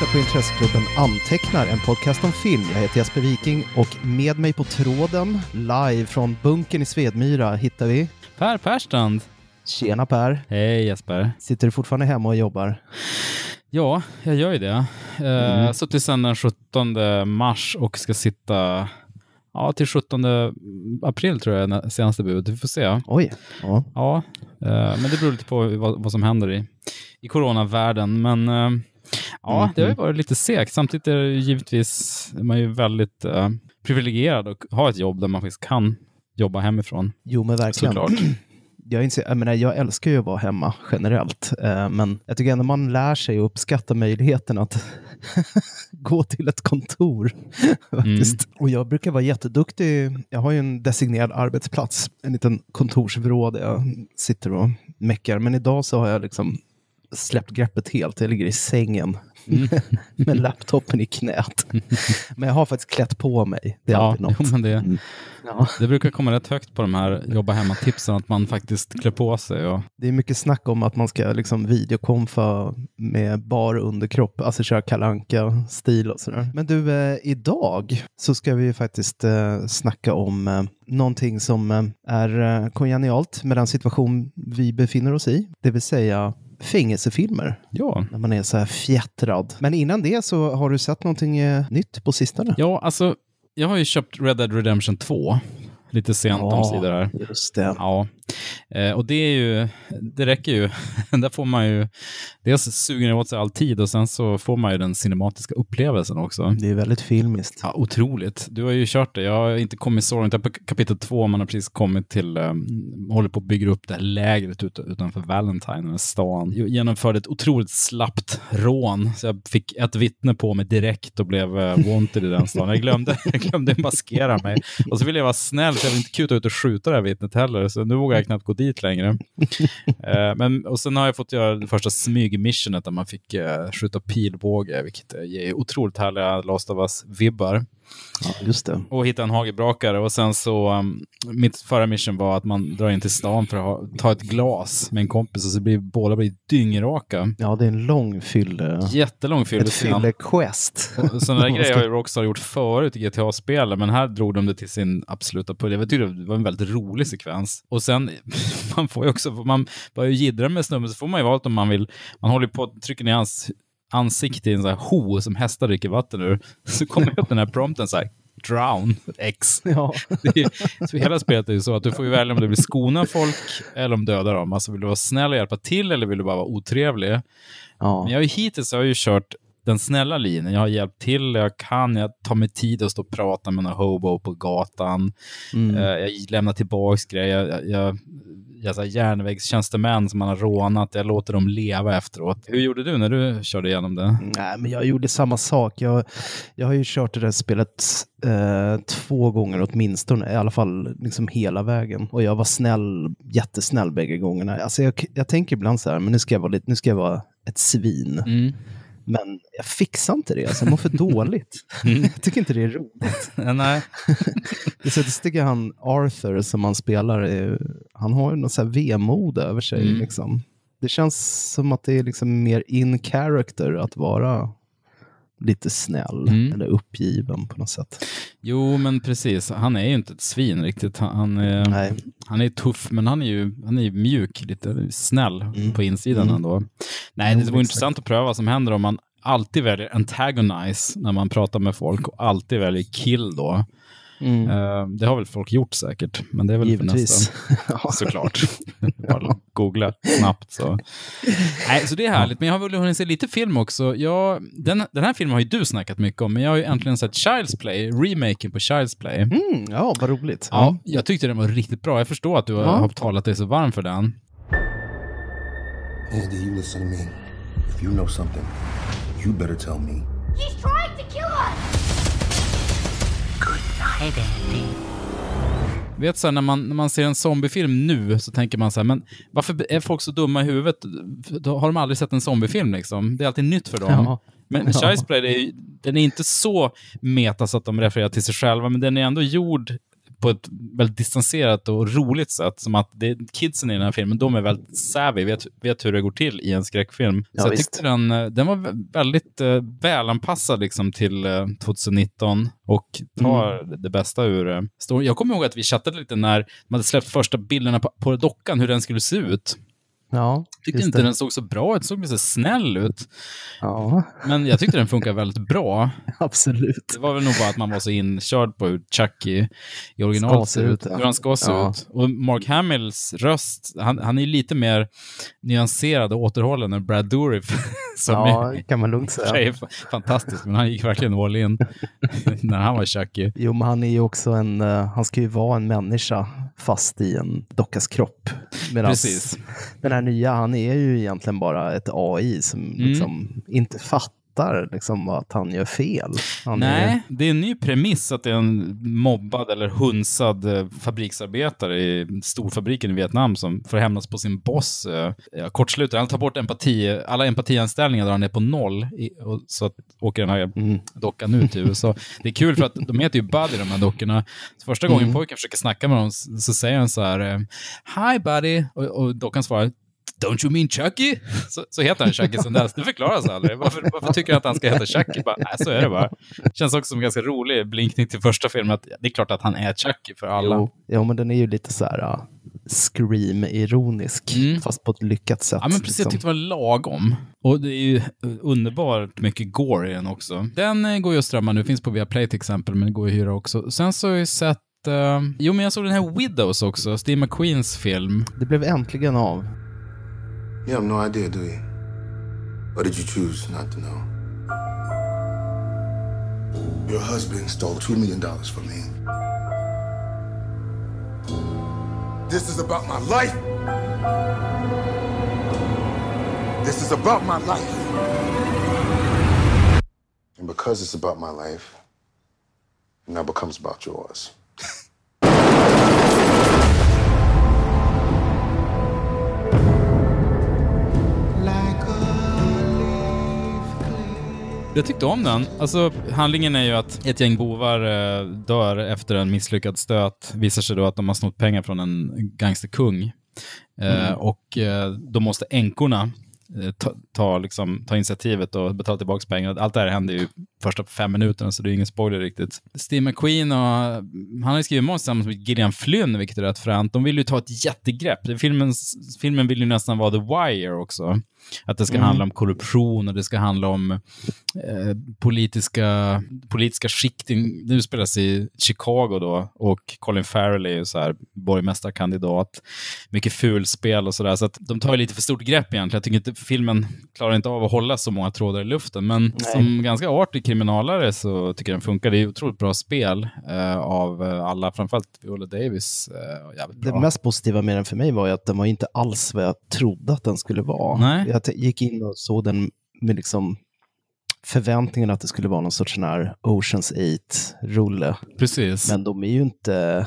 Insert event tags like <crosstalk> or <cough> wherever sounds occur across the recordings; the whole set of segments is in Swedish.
lyssnar på Intresseklubben Antecknar, en podcast om film. Jag heter Jesper Viking och med mig på tråden, live från bunkern i Svedmyra, hittar vi... Per Perstrand. Tjena Per! Hej Jesper. Sitter du fortfarande hemma och jobbar? Ja, jag gör ju det. Mm. Uh, suttit sedan den 17 mars och ska sitta ja, till 17 april tror jag är senaste budet. Vi får se. Oj. Ja. ja uh, men det beror lite på vad, vad som händer i, i coronavärlden. Men uh, ja, mm. det har ju varit lite segt. Samtidigt är det givetvis, man är ju väldigt uh, privilegierad och har ett jobb där man faktiskt kan jobba hemifrån. Jo, men verkligen. Såklart. <clears throat> jag, inser, jag, menar, jag älskar ju att vara hemma generellt, eh, men jag tycker ändå man lär sig att uppskatta möjligheten att <laughs> gå till ett kontor. <laughs> faktiskt. Mm. Och jag brukar vara jätteduktig. Jag har ju en designerad arbetsplats, en liten kontorsvrå där jag sitter och meckar. Men idag så har jag liksom släppt greppet helt. Jag ligger i sängen mm. <laughs> med laptopen i knät. Men jag har faktiskt klätt på mig. Det är ja, något. Jo, <laughs> men det, mm. ja. det brukar komma rätt högt på de här jobba hemma-tipsen, att man faktiskt klär på sig. Och... Det är mycket snack om att man ska liksom videokonfa med bar underkropp, alltså köra kalanka stil och sådär. Men du, eh, idag så ska vi faktiskt eh, snacka om eh, någonting som eh, är eh, kongenialt med den situation vi befinner oss i, det vill säga fängelsefilmer. Ja. När man är så här fjättrad. Men innan det så har du sett någonting eh, nytt på sistone? Ja, alltså jag har ju köpt Red Dead Redemption 2 lite sent ja, omsider här. Just det. Ja, eh, och det är ju, det räcker ju. <laughs> Där får man ju, dels suger åt sig all tid och sen så får man ju den cinematiska upplevelsen också. Det är väldigt filmiskt. Ja, otroligt. Du har ju kört det. Jag har inte kommit så långt. På kapitel två, man har precis kommit till, um, håller på att bygga upp det här lägret ut, utanför Valentine, stan. Jag genomförde ett otroligt slappt rån, så jag fick ett vittne på mig direkt och blev uh, wanted i den stan. Jag glömde, <laughs> jag glömde maskera mig. Och så ville jag vara snäll, jag ville inte kuta ut och skjuta det här vittnet heller, så nu vågar jag knappt gå dit längre. uh, <laughs> men, och sen har jag fått göra det första smygmissionet där man fick uh, skjuta pilbåge, vilket ger otroligt härliga Last of Us-vibbar. Ja, just det. Och hitta en hagelbrakare. Och sen så, um, mitt förra mission var att man drar in till stan för att ha, ta ett glas med en kompis och så blir båda blir dyngraka. Ja, det är en lång fylle. Jättelång fylle. Ett fylle-quest. Sådana där <laughs> grejer har ju Rockstar gjort förut i GTA-spelen, men här drog de det till sin absoluta pull. Jag tyckte det var en väldigt rolig sekvens. Och sen, <laughs> man får ju också, man börjar ju jiddra med snubben, så får man ju valt om man vill, man håller på att trycka ner hans ansikte i en sån här ho som hästar dricker vatten ur. <laughs> Så kommer upp den här prompten så här, drown X. Ja. <laughs> Är, så hela spelet är ju så att du får ju välja om du vill skona folk eller om döda dem. Alltså vill du vara snäll och hjälpa till eller vill du bara vara otrevlig? Ja. Men jag har ju hittills har jag ju kört den snälla linjen. Jag har hjälpt till, jag kan, jag tar mig tid att stå och prata med någon hobo på gatan. Mm. Uh, jag lämnar tillbaka grejer. Jag, jag alltså, järnvägstjänstemän som man har rånat. Jag låter dem leva efteråt. Hur gjorde du när du körde igenom det? Nej, men jag gjorde samma sak. Jag, jag har ju kört det där spelet eh, två gånger åtminstone, i alla fall liksom hela vägen. Och jag var snäll, jättesnäll bägge gångerna. Alltså jag, jag tänker ibland så här, men nu ska jag vara, lite, nu ska jag vara ett svin. Mm. Men jag fixar inte det, alltså, jag mår för <laughs> dåligt. Mm. jag tycker inte det är roligt. <laughs> Nej. <laughs> det tycker han Arthur som han spelar, han har ju något så här vemod över sig. Mm. Liksom. Det känns som att det är liksom mer in character att vara lite snäll mm. eller uppgiven på något sätt. Jo, men precis. Han är ju inte ett svin riktigt. Han, är, han är tuff, men han är ju han är mjuk, lite snäll mm. på insidan mm. ändå. Nej, det vore intressant att pröva vad som händer om man alltid väljer antagonize när man pratar med folk och alltid väljer kill då. Mm. Uh, det har väl folk gjort säkert, men det är väl Givetvis. för nästa. <laughs> Såklart. Bara googla snabbt. Så. Nej, så det är härligt, men jag har väl hunnit se lite film också. Jag, den, den här filmen har ju du snackat mycket om, men jag har ju äntligen sett Child's Play, remaken på Child's Play. Mm, ja, vad roligt. Ja, jag tyckte den var riktigt bra. Jag förstår att du ja. har talat dig så varm för den. Andy, you listen to me. If you know something, you better tell me. He's trying to kill us! Andy. Vet så här, när, man, när man ser en zombiefilm nu så tänker man så här, men varför är folk så dumma i huvudet? Då har de aldrig sett en zombiefilm liksom. Det är alltid nytt för dem. Ja. Men ja. Child's den är inte så meta så att de refererar till sig själva, men den är ändå gjord på ett väldigt distanserat och roligt sätt. Som att det, kidsen i den här filmen, de är väldigt savvy, vet, vet hur det går till i en skräckfilm. Ja, så jag visst. tyckte den, eh, den var väldigt eh, välanpassad liksom, till eh, 2019 och tar Mm. det bästa ur eh, storyn. Jag kommer ihåg att vi chattade lite när man hade släppt första bilderna på, på dockan, hur den skulle se ut. Ja, tyckte inte det. den såg så bra ut, såg lite snäll ut. Ja, Men jag tyckte den funkar väldigt bra. <laughs> absolut. Det var väl nog bara att man var så inkörd på hur Chucky i originalet ser se ut. ja. Hur han ska se Ja. ut. Och Mark Hamills röst, han, han är lite mer nyanserad och återhållen än Brad Dourif. <laughs> Som Ja, är, kan man lugnt säga. <laughs> är fa- fantastisk, men han gick verkligen all in när han var Chucky. Jo, men han är ju också en, eh, han ska ju vara en människa fast i en dockas kropp. Medan Precis. den här nya, han är ju egentligen bara ett AI som Mm. liksom inte fattar liksom att han gör fel. Han Nej, Är, det är en ny premiss att det är en mobbad eller hunsad eh, fabriksarbetare i storfabriken i Vietnam som får hämnas på sin boss. eh, Ja, kortslutar. Han tar bort empati, alla empatianställningar drar han ner på noll. I, och så att, åker den här mm, dockan ut till USA. <laughs> Det är kul för att de heter ju Buddy de här dockorna. Så första gången Mm. pojken försöker snacka med dem så, så säger han så här eh, Hi Buddy och, och dockan svarar Don't you mean Chucky? Så, så heter han Chucky sen dess. Det förklaras aldrig. Varför, varför tycker han att han ska heta Chucky? Bara, nej, så är det bara. Känns också som en ganska rolig blinkning till första filmen. Att det är klart att han är Chucky för alla. jo, jo, men den är ju lite så här uh, scream-ironisk, Mm. fast på ett lyckat sätt. Ja, men precis. Jag liksom. tyckte det var lagom. Och det är ju underbart mycket gore i den också. Den eh, går ju att strömma nu, finns på Viaplay till exempel, men det går ju att hyra också. Sen så har jag ju sett, eh, jo men jag såg den här Widows också, Steve McQueens film. Det blev äntligen av. You have no idea, do you? Or did you choose not to know? Your husband stole $2 million from me. This is about my life. This is about my life. And because it's about my life, it now becomes about yours. <laughs> Jag tyckte om den. Alltså, handlingen är ju att ett gäng bovar eh, dör efter en misslyckad stöt. Visar sig då att de har snott pengar från en gangsterkung. Eh, och eh, då måste änkorna ta, ta, liksom, ta initiativet och betala tillbaka pengarna. Allt det här händer ju första fem minuterna, så det är ingen spoiler riktigt. Steve McQueen och, han har ju skrivit manus tillsammans med Gillian Flynn, vilket är rätt fränt. De vill ju ta ett jättegrepp. Filmen, filmen vill ju nästan vara The Wire också. Att det ska handla om korruption och det ska handla om eh, politiska, politiska skikting. Nu spelas i Chicago då och Colin Farrell är ju så här borgmästarkandidat. Mycket fulspel och sådär. Så att de tar ju lite för stort grepp egentligen. Jag tycker inte filmen klarar inte av att hålla så många trådar i luften. Men som ganska artig kriminalare så tycker jag den funkar. Det är otroligt bra spel eh, av eh, alla, framförallt Viola Davis. Eh, Det mest positiva med den för mig var ju att den var inte alls vad jag trodde att den skulle vara. Nej. Jag gick in och såg den med liksom förväntningen att det skulle vara någon sorts sån här Oceans 8-rulle. Precis. Men de är ju inte,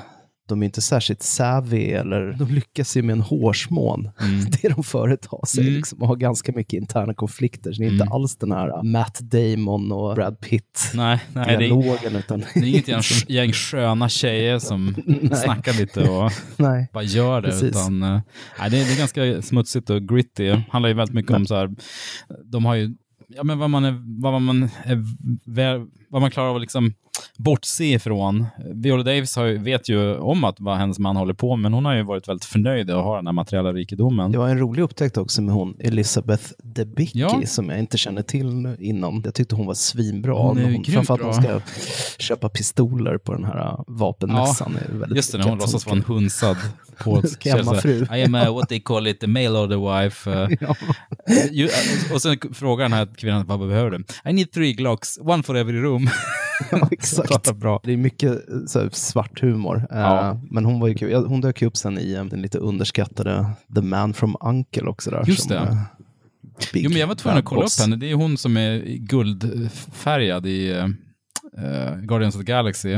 de är inte särskilt savvy eller de lyckas ju med en hårsmån. <laughs> Det de företar sig Mm. liksom, och har ganska mycket interna konflikter. Så det är inte Mm. alls den här Matt Damon och Brad Pitt Nej, nej det är, dialogen. Utan, Det är inget gäng, gäng sköna tjejer som <laughs> snackar lite och <laughs> nej. bara gör det. Precis. Utan, eh, nej, det, är, det är ganska smutsigt och gritty. Det handlar ju väldigt mycket om så här, de har ju, ja men vad man är, vad man är, vad man klarar av att liksom bortse ifrån. Viola Davis har vet ju om att vad hennes man håller på med, men hon har ju varit väldigt förnöjd att ha den här materiella rikedomen. Det var en rolig upptäckt också med hon Elizabeth Debicki Ja. som jag inte känner till innan. Jag tyckte hon var svinbra. Hon är Hon, framförallt bra. hon ska köpa pistoler på den här äh, vapenmässan. väldigt Just det, när hon låtsas vara en hunsad på Hemmafru. <laughs> I am a, what they call it, a mail order wife. <laughs> eh, Ja. ju, och sen frågar den här kvinnan vad behöver du? I need three glocks, one for every room. <laughs> Ja, exakt. Bra. Det är mycket eh, så här, svart humor. Eh, Ja. Men hon, var ju kul. Hon dök ju upp sen i eh, den lite underskattade The Man from Uncle också. Där, Just som, det. eh, Big Jo, men jag var tvungen att kolla Boss. upp henne. Det är hon som är guldfärgad i, eh, Guardians of the Galaxy,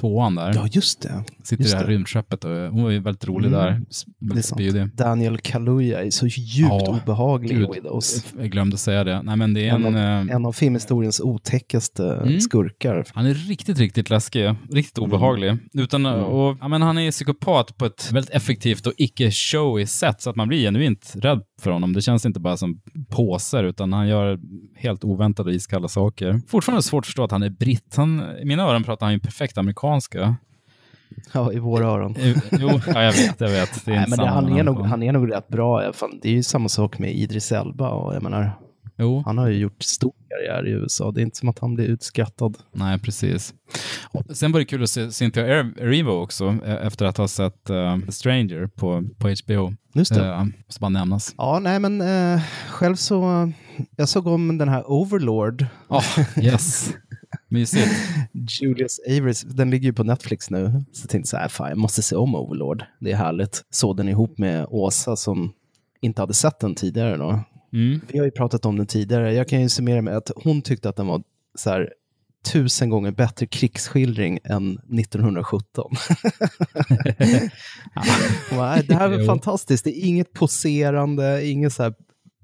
tvåan där. Ja, just det. Sitter just i det här det. rymdskeppet och hon var ju väldigt rolig Mm. där. Väldigt spydig. Daniel Kaluuya är så djupt Ja, obehaglig i Widows. Jag glömde säga det. Nej, men det är En en... av, eh, en av filmhistoriens otäckaste Mm. skurkar. Han är riktigt, riktigt läskig. Riktigt obehaglig. Utan, Mm. och, ja, men han är psykopat på ett väldigt effektivt och icke-showy sätt, så att man blir genuint rädd för honom. Det känns inte bara som påser, utan han gör helt oväntade iskalla saker. Fortfarande svårt att förstå att han är britt. Han, I mina öron pratar han ju perfekt amerikanska. Ja, i våra öron. Eh, Jo, <laughs> ja, jag vet, jag vet. Det är Nej, men det, han, är nog, han är nog rätt bra. fall. Det är ju samma sak med Idris Elba. Och jag menar, Jo, han har ju gjort stor karriär i USA. Det är inte som att han blir utskrattad. nej, precis. Och sen var det kul att se Cynthia Er- Erivo också, eh, efter att ha sett eh, The Stranger på, på HBO. Just det. Uh, måste bara nämnas. Ja, nej men eh, själv så, jag såg om den här Overlord, Oh, yes. <laughs> Mysigt. Julius Avery, den ligger ju på Netflix nu. Så jag tänkte så här, fan jag måste se om Overlord, det är härligt. Såg den ihop med Åsa som inte hade sett den tidigare då. Mm. Vi har ju pratat om den tidigare, jag kan ju summera med att hon tyckte att den var så här tusen gånger bättre krigsskildring än 1917. Hon bara, "Nej, det här är Jo. fantastiskt, det är inget poserande, ingen så här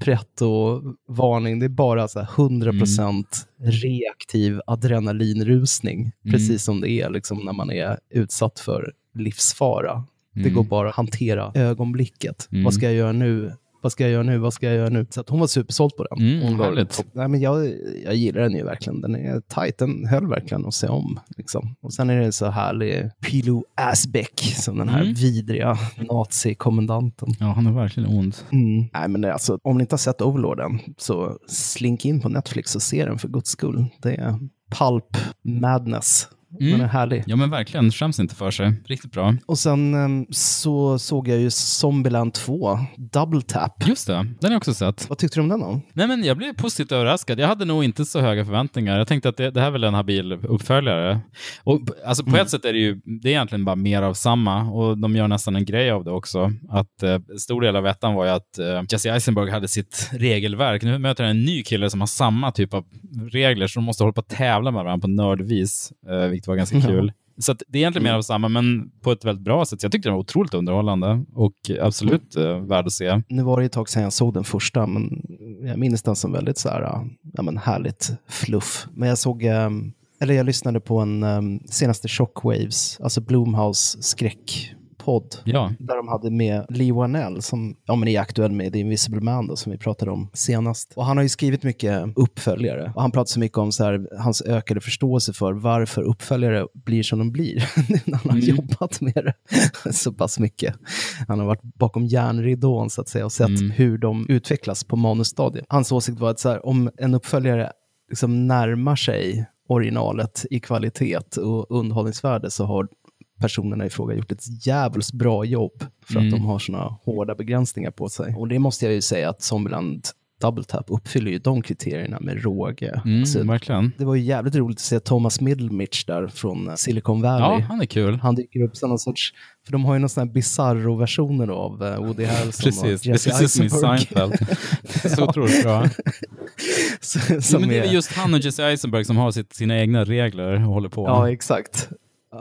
pretto-varning, det är bara så här 100% reaktiv adrenalinrusning, precis som det är liksom när man är utsatt för livsfara. Det Mm. går bara att hantera ögonblicket. Mm. Vad ska jag göra nu? Vad ska jag göra nu? Vad ska jag göra nu? Så att hon var supersåld på den. Mm, hon var-. Nej, men jag, jag gillar den ju verkligen. Den är tight. Den höll verkligen att se om. Liksom. Och sen är det så härlig Pilo Asbeck som den här Mm. vidriga nazikommendanten. Ja, han är verkligen ond. Mm. Nej, men alltså, om ni inte har sett Overlorden så slink in på Netflix och se den för guds skull. Det är pulp madness. Mm. Den är härlig. Ja, men verkligen. Skäms inte för sig. Riktigt bra. Och sen em, så såg jag ju Zombieland 2, Double Tap. Just det, den har jag också sett. Vad tyckte du om den då? Nej, men jag blev positivt överraskad. Jag hade nog inte så höga förväntningar. Jag tänkte att det, det här är väl en habil uppföljare. Och, alltså, på ett sätt är det ju det är egentligen bara mer av samma och de gör nästan en grej av det också. Att eh, stor del av ettan var ju att eh, Jesse Eisenberg hade sitt regelverk. Nu möter jag en ny kille som har samma typ av regler, så de måste hålla på att tävla med varandra på nördvis, eh, vilket var ganska Ja. <laughs> kul. Så att det är egentligen mer av samma, men på ett väldigt bra sätt. Så jag tyckte den var otroligt underhållande och absolut eh, värd att se. Nu var det ett tag sedan jag såg den första, men jag minns den som väldigt så här, ja, men härligt fluff. Men jag såg, em, eller jag lyssnade på en em, senaste Shockwaves, alltså Blumhouse skräckpodd. Ja, Där de hade med Lee Wanell som ja, men är aktuell med The Invisible Man då, som vi pratade om senast. Och han har ju skrivit mycket uppföljare. Och han pratar så mycket om så här, hans ökade förståelse för varför uppföljare blir som de blir. <laughs> när han har Mm. jobbat med det <laughs> så pass mycket. Han har varit bakom järnridån så att säga och sett Mm. hur de utvecklas på manusstadiet. Hans åsikt var att så här, om en uppföljare liksom närmar sig originalet i kvalitet och underhållningsvärde så har personerna i fråga gjort ett jävligt bra jobb för Mm. att de har såna hårda begränsningar på sig. Och det måste jag ju säga att Zombieland Double Tap uppfyller ju de kriterierna med råge. mm, Alltså, verkligen. det var ju jävligt roligt att se Thomas Middlemich där från Silicon Valley. Ja, han är kul. Han dyker upp som någon sorts, för de har ju någon sån här bizarro-versioner av eh, Woody <laughs> Harrelson Precis, och det är Jesse precis som i Eisenberg. Seinfeld. <laughs> så otroligt bra. <laughs> Så- men det är just han och Jesse Eisenberg som har sitt, sina egna regler och håller på. Ja, exakt.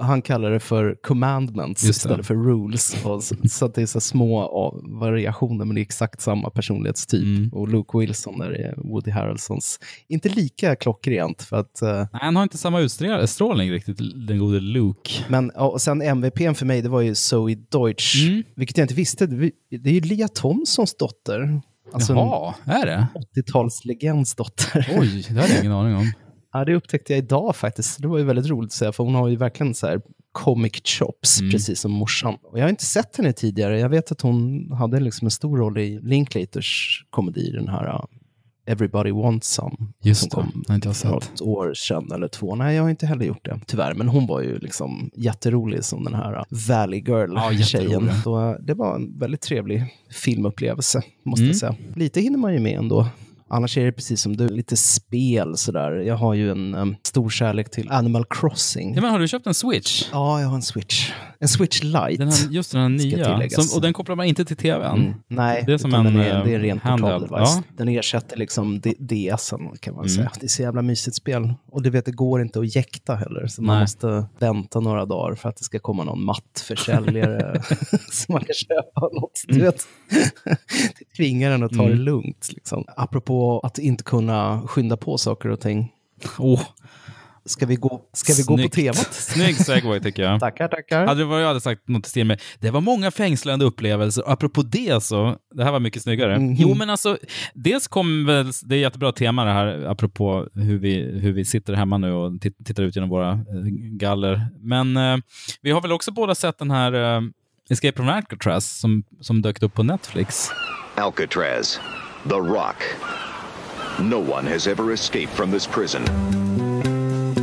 Han kallar det för commandments det. istället för rules. <laughs> Och så, så det är så små variationer, men det är exakt samma personlighetstyp. Mm. Och Luke Wilson är Woody Harrelsons. Inte lika klockrent, för att, eh, Nej, han har inte samma utstrålning riktigt, den gode Luke. men och sen MVPn för mig, det var ju Zoe Deutsch, Mm. vilket jag inte visste. Det är ju Lia Thomsons dotter. Alltså Jaha, är det? en 80-talslegends dotter. Oj, det hade jag ingen aning om. Ja, det upptäckte jag idag faktiskt. Det var ju väldigt roligt att säga, för hon har ju verkligen så här comic chops, Mm. precis som morsan. Och jag har inte sett henne tidigare. Jag vet att hon hade liksom en stor roll i Linklaters komedi, den här uh, Everybody Wants Some. Just som det, kom har inte jag för sett. något år sedan eller två. Nej, jag har inte heller gjort det, tyvärr. Men hon var ju liksom jätterolig som den här uh, Valley Ja, Girl-tjejen. Så, uh, det var en väldigt trevlig filmupplevelse, måste Mm. jag säga. Lite hinner man ju med ändå. Annars är det precis som du, lite spel sådär. Jag har ju en um, stor kärlek till Animal Crossing. Ja, men har du köpt en Switch? Ja, jag har en Switch. En Switch Lite. Den här, just den här nya. Som, och den kopplar man inte till tvn. Mm. Nej, Det är som en, den är, eh, det är en ren handheld. portal device. Ja. Den ersätter liksom DSen kan man Mm. säga. Det är så jävla mysigt spel. Och du vet, det går inte att jäkta heller. Så man Nej. måste vänta några dagar för att det ska komma någon mattförsäljare <laughs> så man kan köpa något. Du vet, det tvingar en att ta det Mm. lugnt. Liksom. Apropå att inte kunna skynda på saker och ting. Åh, Ska vi gå, ska vi gå på temat? Snygg segway tycker jag. Tackar, tackar. Hade det varit jag hade sagt något stil med det var många fängslande upplevelser. Apropå det så, det här var mycket snyggare. Mhm. Jo, men alltså, dels kom väl, det är jättebra tema det här, apropå hur vi, hur vi sitter hemma nu och tit- tittar ut genom våra eh, galler. Men eh, vi har väl också båda sett den här eh, Escape from Alcatraz som, som dök upp på Netflix. Alcatraz, The Rock. No one has ever escaped from this prison.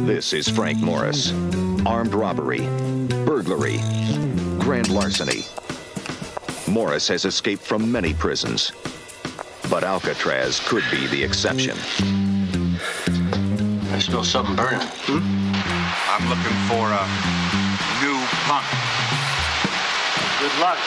This is Frank Morris. Armed robbery, burglary, grand larceny. Morris has escaped from many prisons, but Alcatraz could be the exception. I smell something burning. Hmm? I'm looking for a new punk. Good luck.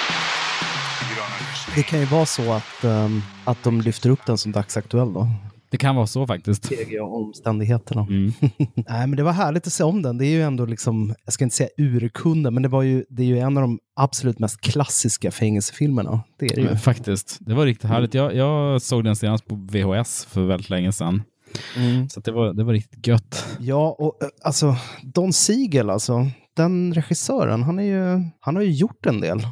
You don't understand. Det kan ju vara så att, ehm, att de lyfter upp den som dagsaktuell då. Det kan vara så faktiskt. PG och omständigheterna. Mm. <laughs> Nej, men det var härligt att se om den. Det är ju ändå, liksom, jag ska inte säga urkunden, men det, var ju, det är ju en av de absolut mest klassiska fängelsefilmerna. Det är det ju. Men Faktiskt. Det var riktigt härligt. Jag, jag såg den senast på VHS för väldigt länge sedan. Mm. Så det, var, det var riktigt gött. Ja, och eh, alltså Don Siegel, alltså, den regissören, han, är ju, han har ju gjort en del. <laughs>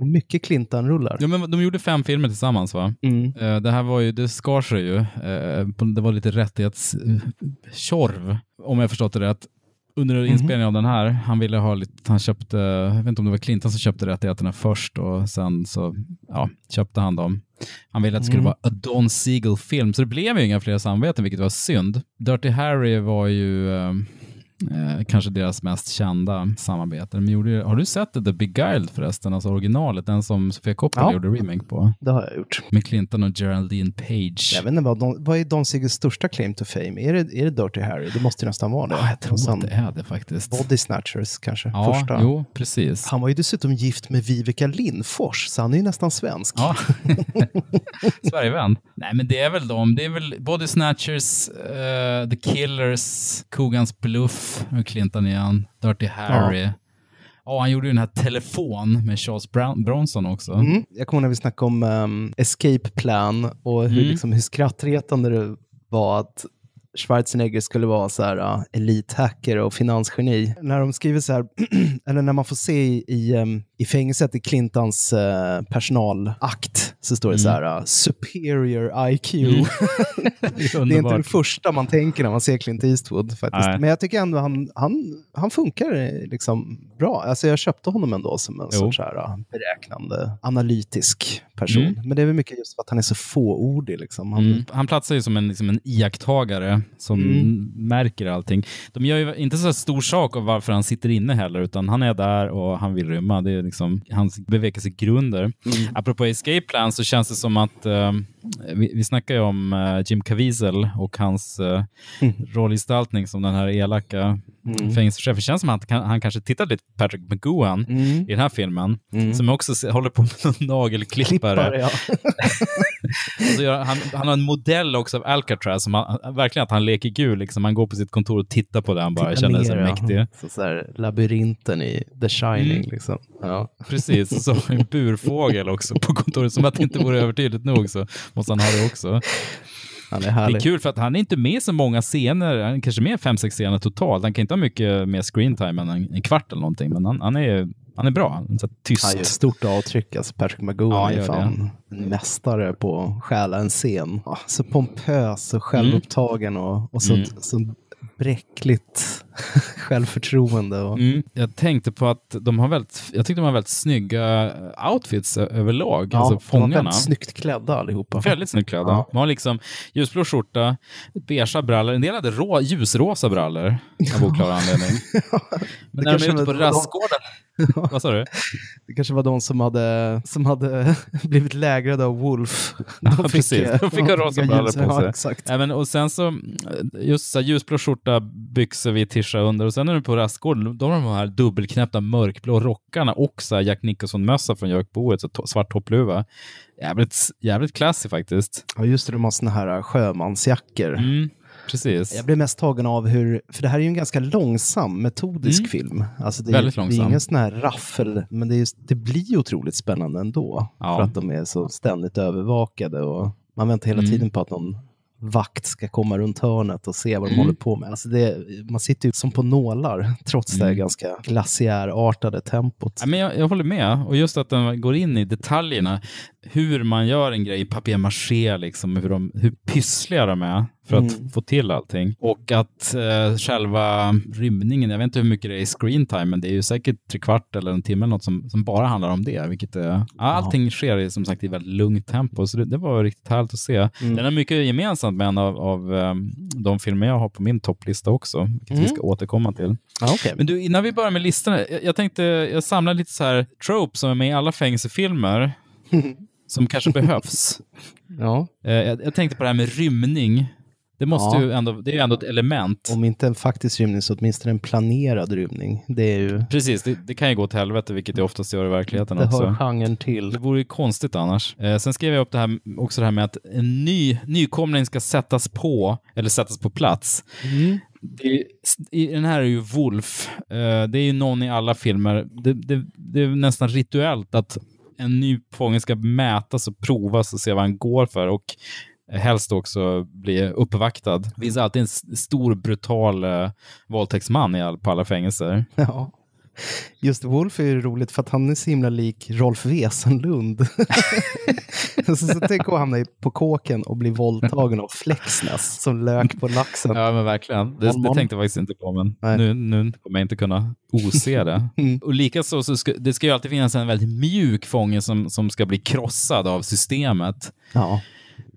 och mycket Clintan-rullar. Ja, men de gjorde fem filmer tillsammans va? Mm. Eh, Det här var ju, det skar sig ju. Eh, Det var lite rättighetstjorv, om jag förstått det rätt. Under inspelningen av den här, han ville ha lite, han köpte, jag vet inte om det var Clinton som köpte rättigheterna först och sen så ja, köpte han dem. Han ville att det skulle vara a Don Siegel-film, så det blev ju inga fler samveten, vilket var synd. Dirty Harry var ju eh, kanske deras mest kända samarbete. De gjorde, har du sett The Beguiled förresten, alltså originalet, den som Sofia Coppola Ja. gjorde remake på? Det har jag gjort. Med Clinton och Geraldine Page. Jag vet inte vad, Don, vad är Don Siegels största claim to fame? Är det, är det Dirty Harry? Det måste ju nästan vara det. Ja, jag tror sen att det är det faktiskt. Body Snatchers kanske, ja, första. jo, precis. Han var ju dessutom gift med Vivica Lindfors, så han är ju nästan svensk. Ja. <laughs> Sverigevän. Nej, men det är väl de. Det är väl Body Snatchers, eh, The Killers, Kogans Bluff, med Clinton igen, Dirty Harry. Ja, han gjorde ju den här Telefon med Charles Brown, Bronson också. Mm. Jag kommer ihåg när vi snackade om um, Escape Plan och hur, Mm. liksom, hur skrattretande det var att Schwarzenegger skulle vara så här uh, elithacker och finansgeni. När de skriver så här, <clears throat> eller när man får se i, i, um, i fängelset i Clintons uh, personalakt så står det så här uh, superior IQ. <laughs> det är inte det första man tänker när man ser Clint Eastwood faktiskt. Nej. Men jag tycker ändå han, han, han funkar eh, liksom bra. Alltså jag köpte honom ändå som en Jo. sorts här, uh, beräknande, analytisk person. Mm. Men det är väl mycket just för att han är så fåordig. Liksom. Han, Mm. Han platsar ju som en, liksom en iakttagare som Mm. märker allting. De gör ju inte så stor sak av varför han sitter inne heller, utan han är där och han vill rymma. Det är liksom hans bevekelsegrunder. Mm. Apropå Escape Plan så känns det som att eh, vi, vi snackar ju om eh, Jim Caviezel och hans uh, rollgestaltning som den här elaka Mm. fängelsechefen. Det känns som att han, han kanske tittat lite på Patrick McGowan Mm. i den här filmen, Mm. som också se- håller på med någon nagelklippare. Klippare, ja. <laughs> Han, han har en modell också av Alcatraz, som han, verkligen att han leker gul. Liksom. Han går på sitt kontor och tittar på det, han bara Titta känner sig ja. mäktig. Så, så här, labyrinten i The Shining. Mm. Liksom. Ja. Precis, han en burfågel också på kontoret. Som att det inte vore övertydligt nog så måste han ha det också. Han är Det är härlig. kul för att han är inte med så många scener, han är kanske med fem, sex scener totalt. Han kan inte ha mycket mer screen time än en, en kvart eller någonting, men han, han, är, han är bra. Han är tyst. Han gör ett stort avtryck. Alltså Patrick McGowan Ja, är fan en mästare på att stjäla en scen. Ja, så pompös och självupptagen och, och så, Mm. så bräckligt <laughs> självförtroende. Och... Mm. Jag tänkte på att de har väldigt, jag tyckte de har väldigt snygga outfits överlag, alltså de var fångarna. väldigt snyggt klädda allihopa. Väldigt snyggt klädda. Ja. De har liksom ljusblå skjorta, beiga brallor, en del hade rå, ljusrosa brallor av oklar anledning. <laughs> Men när de kanske är ute var- på rastgården... <laughs> Vad sa du? Det kanske var de som hade, som hade blivit lägrade av Wolf. De Ja, precis. eh, De fick ha rosa fick brallor på ja, sig. exakt. Även, och sen så, just så här, ljusblå skjorta, byxor vid tischa under och sen är du på rastgården, då har de här dubbelknäppta mörkblå rockarna och så här Jack Nicholson-mössa från Jökboet, så svart toppluva. Jävligt, jävligt classy faktiskt. Ja, just det, de har såna här sjömansjackor. Mm, precis. Jag blev mest tagen av hur, för det här är ju en ganska långsam, metodisk Mm. film. Alltså det, är- Väldigt Det är långsam. ingen sån här raffel, men det, är, det blir otroligt spännande ändå. Ja. För att de är så ständigt övervakade och man väntar hela Mm. tiden på att någon vakt ska komma runt hörnet och se vad de Mm. håller på med. Alltså det, man sitter ju som på nålar, <laughs> trots det Mm. ganska glaciärartade tempot. Ja, men jag, jag håller med. Och just att den går in i detaljerna. Hur man gör en grej i papier-maché, liksom, hur, de, hur pyssliga de är för att Mm. få till allting. Och att eh, själva rymningen, jag vet inte hur mycket det är i screen time, men det är ju säkert tre kvart eller en timme eller något som, som bara handlar om det. Vilket är, ja, allting sker i, som sagt i väldigt lugnt tempo, så det, det var riktigt härligt att se. Mm. Den har mycket gemensamt med en av, av eh, de filmer jag har på min topplista också, vilket Mm. vi ska återkomma till. Ja, okej. Men du, innan vi börjar med listorna, jag, jag tänkte, jag samlar lite så här tropes som är med i alla fängelsefilmer, som kanske behövs. <laughs> Ja, Eh, jag, jag tänkte på det här med rymning. Det måste Ja. ju ändå, det är ju ändå ett element. om inte en faktisk rymning så åtminstone en planerad rymning. Det är ju, Precis, det, det kan ju gå till helvete, vilket det oftast gör i verkligheten det också. hör genren till. Det vore ju konstigt annars. Eh, sen skrev jag upp det här, också det här med att en ny nykomling ska sättas på, eller sättas på plats. Det är, I den här är ju Wolf, eh, det är ju någon i alla filmer. Det, det, det är nästan rituellt att en ny fånge ska mätas och provas och se vad han går för och helst också bli uppvaktad. Det finns alltid en stor brutal eh, våldtäktsman i all, på alla fängelser. Ja. Just Wolf är ju roligt för att han är så himla lik Rolf Wesenlund. <laughs> så, så tänk att hamna på kåken och bli våldtagen av Flexnäs som lök på laxen. Ja, men verkligen. Det, det tänkte jag faktiskt inte på, men Nej. nu, nu kommer jag inte kunna ose det. <laughs> Mm. Och likaså så ska det ska ju alltid finnas en väldigt mjuk fånge som, som ska bli krossad av systemet. Ja.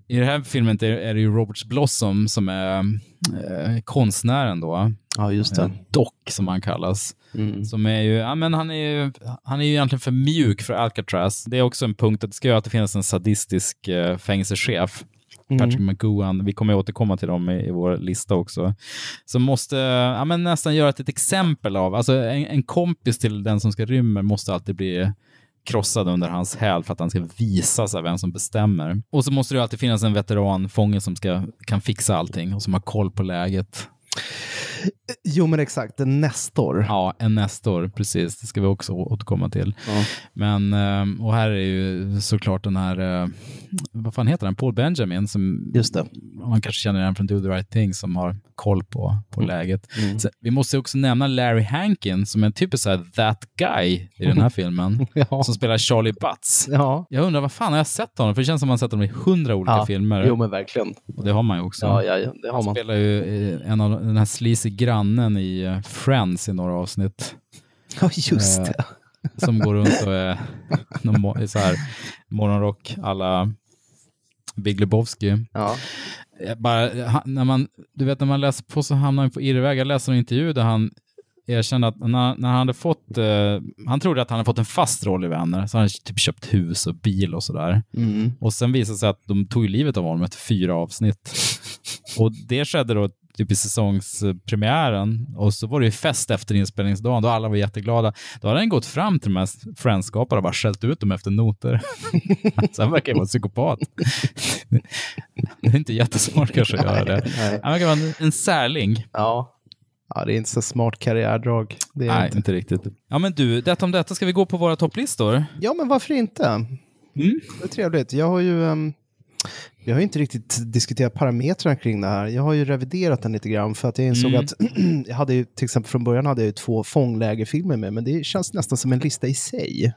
I det här filmen är, det ju Robert Blossom som är eh, konstnären då. ja, just det. Eh, Doc som han kallas. Mm. Som är ju, ja men han är ju, han är ju egentligen för mjuk för Alcatraz. Det är också en punkt att det ska ju alltid finnas en sadistisk eh, fängelsechef. Patrick McGowan, vi kommer att återkomma till dem i, i vår lista också, som måste ja, men nästan göra ett, ett exempel av, alltså en, en kompis till den som ska rymma måste alltid bli krossad under hans häl för att han ska visa sig vem som bestämmer. Och så måste det ju alltid finnas en veteranfånge som ska, kan fixa allting och som har koll på läget. Jo, men exakt. En Nestor. Ja, en Nestor, precis. Det ska vi också återkomma till. Ja. Men, eh, och här är ju såklart den här, eh, vad fan heter han, Paul Benjamin, som Just det. man kanske känner igen från Do the right thing, som har koll på, på läget. Mm. Så, vi måste också nämna Larry Hankin, som är en typisk här, that guy i den här <laughs> filmen, Ja. som spelar Charlie Butts. Ja. Jag undrar, vad fan har jag sett honom? För det känns som man sett honom i hundra olika filmer. Jo, men verkligen. Och det har man ju också. Ja, ja, det har Han man. spelar ju eh, en av den här sleazy grannen i eh, Friends i några avsnitt. <laughs> Ja, just Eh, det. <laughs> som går runt och är i så här morgonrock alla Big Lebowski. Ja. Jag Bara, när man, du vet när man läser på så hamnar man på irrväg. Jag läste en intervju där han erkände att när, när han hade fått, eh, han trodde att han hade fått en fast roll i Vänner, så han hade typ köpt hus och bil och sådär. Mm. Och sen visade det sig att de tog livet av honom efter fyra avsnitt. Och det skedde då typ i säsongspremiären och så var det ju fest efter inspelningsdagen då alla var jätteglada. Då hade han gått fram till de här friendskaparna och bara skällt ut dem efter noter. <laughs> så han verkar ju vara en psykopat. det är inte jättesmart kanske att göra det. Han verkar vara en, en särling. Ja. Ja, det är inte så smart karriärdrag. Det är Nej, inte. inte riktigt. Ja men du, detta om detta, ska vi gå på våra topplistor? Ja, men varför inte? Mm. Det är trevligt. Jag har ju... ehm, Vi har ju inte riktigt diskuterat parametrarna kring det här. Jag har ju reviderat den lite grann för att jag insåg Mm. att <clears throat> jag hade ju till exempel från början hade jag ju två fånglägerfilmer med, men det känns nästan som en lista i sig.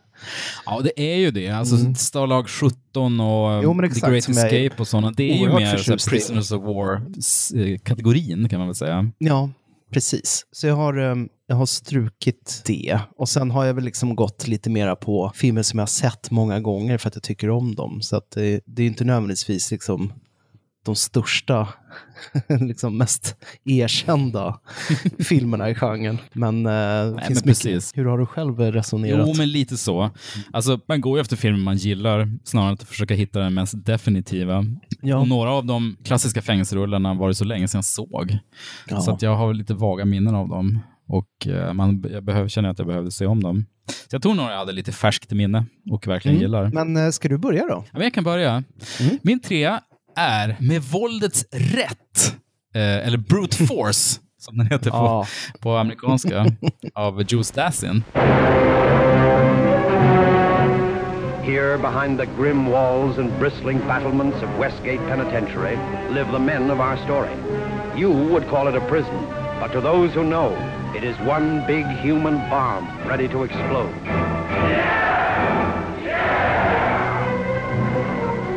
Ja, det är ju det. Alltså Starlag 17 och Mm. Jo, men The exakt, Great Escape och sådana, det är ju mer. Prisoners of War-kategorin kan man väl säga. Ja, precis. Så jag har, ehm, jag har strukit det. Och sen har jag väl liksom gått lite mera på filmer som jag har sett många gånger för att jag tycker om dem. Så att det, det är inte nödvändigtvis liksom de största, <laughs> liksom mest erkända <laughs> filmerna i genren. Men eh, det finns men precis. Hur har du själv resonerat? Jo, men lite så. Alltså, man går ju efter filmer man gillar snarare än att försöka hitta den mest definitiva. Ja. Och några av de klassiska fängelserullarna var det så länge sedan jag såg. Ja. Så att jag har lite vaga minnen av dem. Och eh, man, jag behöver, känner att jag behövde se om dem. Så jag tror nog jag hade lite färskt minne och verkligen gillar. Men eh, ska du börja då? Ja, men jag kan börja. Mm. Min trea är Med våldets rätt, eh, eller Brute Force, <laughs> som den heter på, Ja. på amerikanska, <laughs> av Jules Dassin. Here, behind the grim walls and bristling battlements of Westgate Penitentiary, live the men of our story. You would call it a prison, but to those who know, it is one big human bomb ready to explode.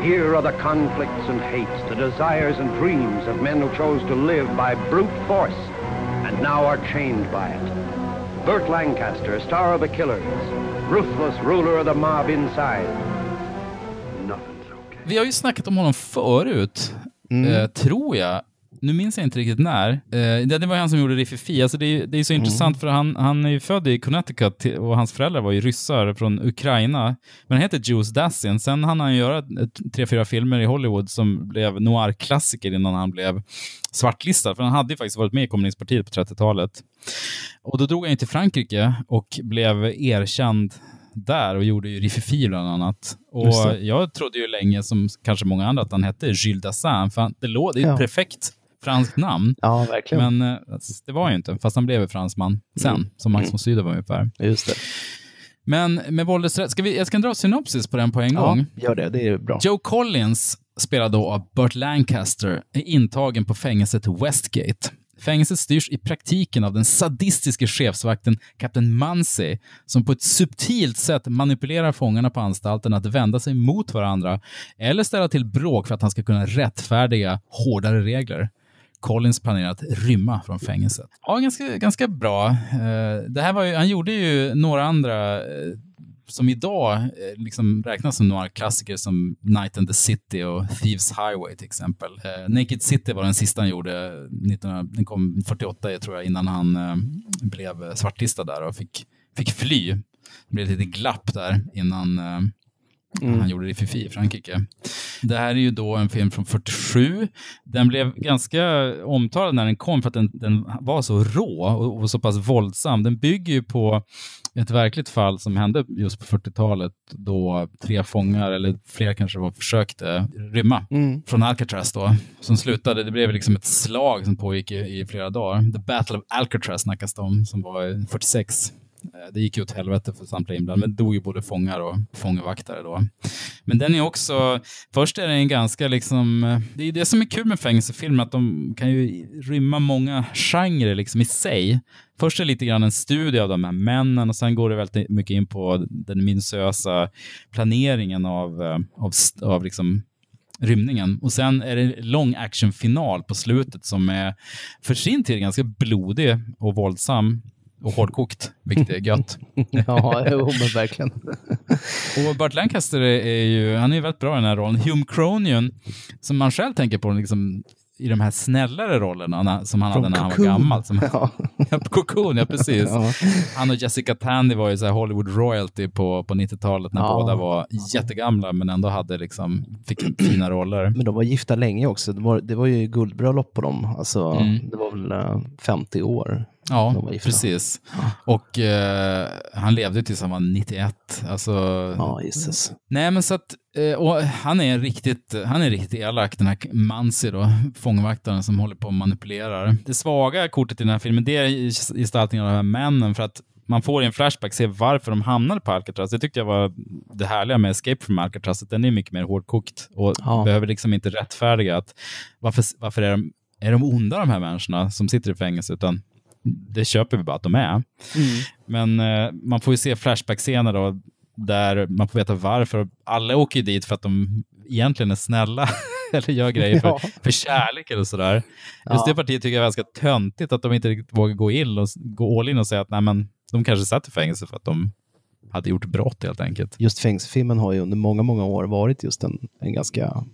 Here are the conflicts and hates, the desires and dreams of men who chose to live by brute force and now are chained by it. Burt Lancaster, star of the Killers, ruthless ruler of the mob inside. Nothing's okay. Vi har ju snackat om honom förut, Mm. eh, tror jag. Nu minns jag inte riktigt när. Eh, det, var han som gjorde Riffifi. Alltså det, är, det är så intressant för han, han är ju född i Connecticut och hans föräldrar var ju ryssar från Ukraina. Men han heter Jules Dassin. Sen hann han göra tre, fyra filmer i Hollywood som blev noir-klassiker innan han blev svartlistad. För han hade ju faktiskt varit med i kommunistpartiet på 30-talet. Och då drog han ju till Frankrike och blev erkänd där och gjorde ju Riffifi bland annat. Och jag trodde ju länge, som kanske många andra, att han hette Gilles Dassin. För han, det, lå, det är ju Ja. perfekt franskt namn. Ja, verkligen. Men eh, det var ju inte, fast han blev fransman sen, Mm. som Max von Sydow var ungefär. Just det. Men med våldets rätt, ska vi, jag ska dra synopsis på den på en gång. Ja, gör det. Det är bra. Joe Collins, spelad då av Burt Lancaster, är intagen på fängelset Westgate. Fängelset styrs i praktiken av den sadistiske chefsvakten Kapten Munsey, som på ett subtilt sätt manipulerar fångarna på anstalten att vända sig mot varandra eller ställa till bråk för att han ska kunna rättfärdiga hårdare regler. Collins planerar att rymma från fängelset. Ja, ganska, ganska bra. Eh, det här var ju, han gjorde ju några andra eh, som idag eh, liksom räknas som några klassiker som Night and the City och Thieves Highway till exempel. Eh, Naked City var den sista han gjorde, 1900, den kom 48 tror jag, innan han eh, blev svartlistad där och fick, fick fly. Det blev ett litet glapp där innan eh, han gjorde det i Fifi i Frankrike. Det här är ju då en film från 47. Den blev ganska omtalad när den kom för att den, den var så rå och, och så pass våldsam. Den bygger ju på ett verkligt fall som hände just på 40-talet då tre fångar, eller fler kanske var, försökte rymma Mm. från Alcatraz då, som slutade, det blev liksom ett slag som pågick i, i flera dagar. The Battle of Alcatraz snackas det om, som var 46. Eh, det gick ju åt helvete för samtliga inblandade, men det dog ju både fångar och fångvaktare då. Men den är också, först är den ganska liksom, eh, det är det som är kul med fängelsefilmer, att de kan ju rymma många genrer liksom i sig. Först är det lite grann en studie av de här männen och sen går det väldigt mycket in på den minutiösa planeringen av, eh, av, av liksom rymningen. Och sen är det lång actionfinal på slutet som är för sin tid ganska blodig och våldsam och hårdkokt, vilket är gött. <laughs> Ja, jo, men verkligen. Och Burt Lancaster är, ju, han är väldigt bra i den här rollen. Hume Cronion, som man själv tänker på liksom, i de här snällare rollerna som han Från hade när han var Cocoon. gammal. Som, Ja. <laughs> ja, Cocoon, ja precis. Ja. Han och Jessica Tandy var ju så Hollywood royalty på, på 90-talet när Ja. båda var jättegamla men ändå hade liksom, fick fina roller. Men de var gifta länge också. Det var, det var ju guldbröllop på dem. Alltså, Mm. Det var väl eh, 50 år. Ja, precis. Och eh, han levde tills han var 91. Alltså, Ja, gisses. Nej, men så att, eh, och han är riktigt, han är riktigt elak, den här Mansi då, fångvaktaren som håller på och manipulerar. Det svaga kortet i den här filmen, det är gestaltningen av de här männen, för att man får i en flashback se varför de hamnade på Alcatraz. Det tyckte jag var det härliga med Escape from Alcatraz, att den är mycket mer hårdkokt och Ja. behöver liksom inte rättfärdiga att varför, varför är, de, är de onda de här människorna som sitter i fängelse, utan det köper vi bara att de är. Men eh, man får ju se flashback-scener då, där man får veta varför. Alla åker ju dit för att de egentligen är snälla <laughs> eller gör grejer för, Ja. för kärlek eller sådär. Just Ja. det partiet tycker jag är ganska töntigt, att de inte riktigt vågar gå, in och, gå all in och säga att nej, men, de kanske satt i fängelse för att de hade gjort brott helt enkelt. Just fängelsefilmen har ju under många, många år varit just en, en ganska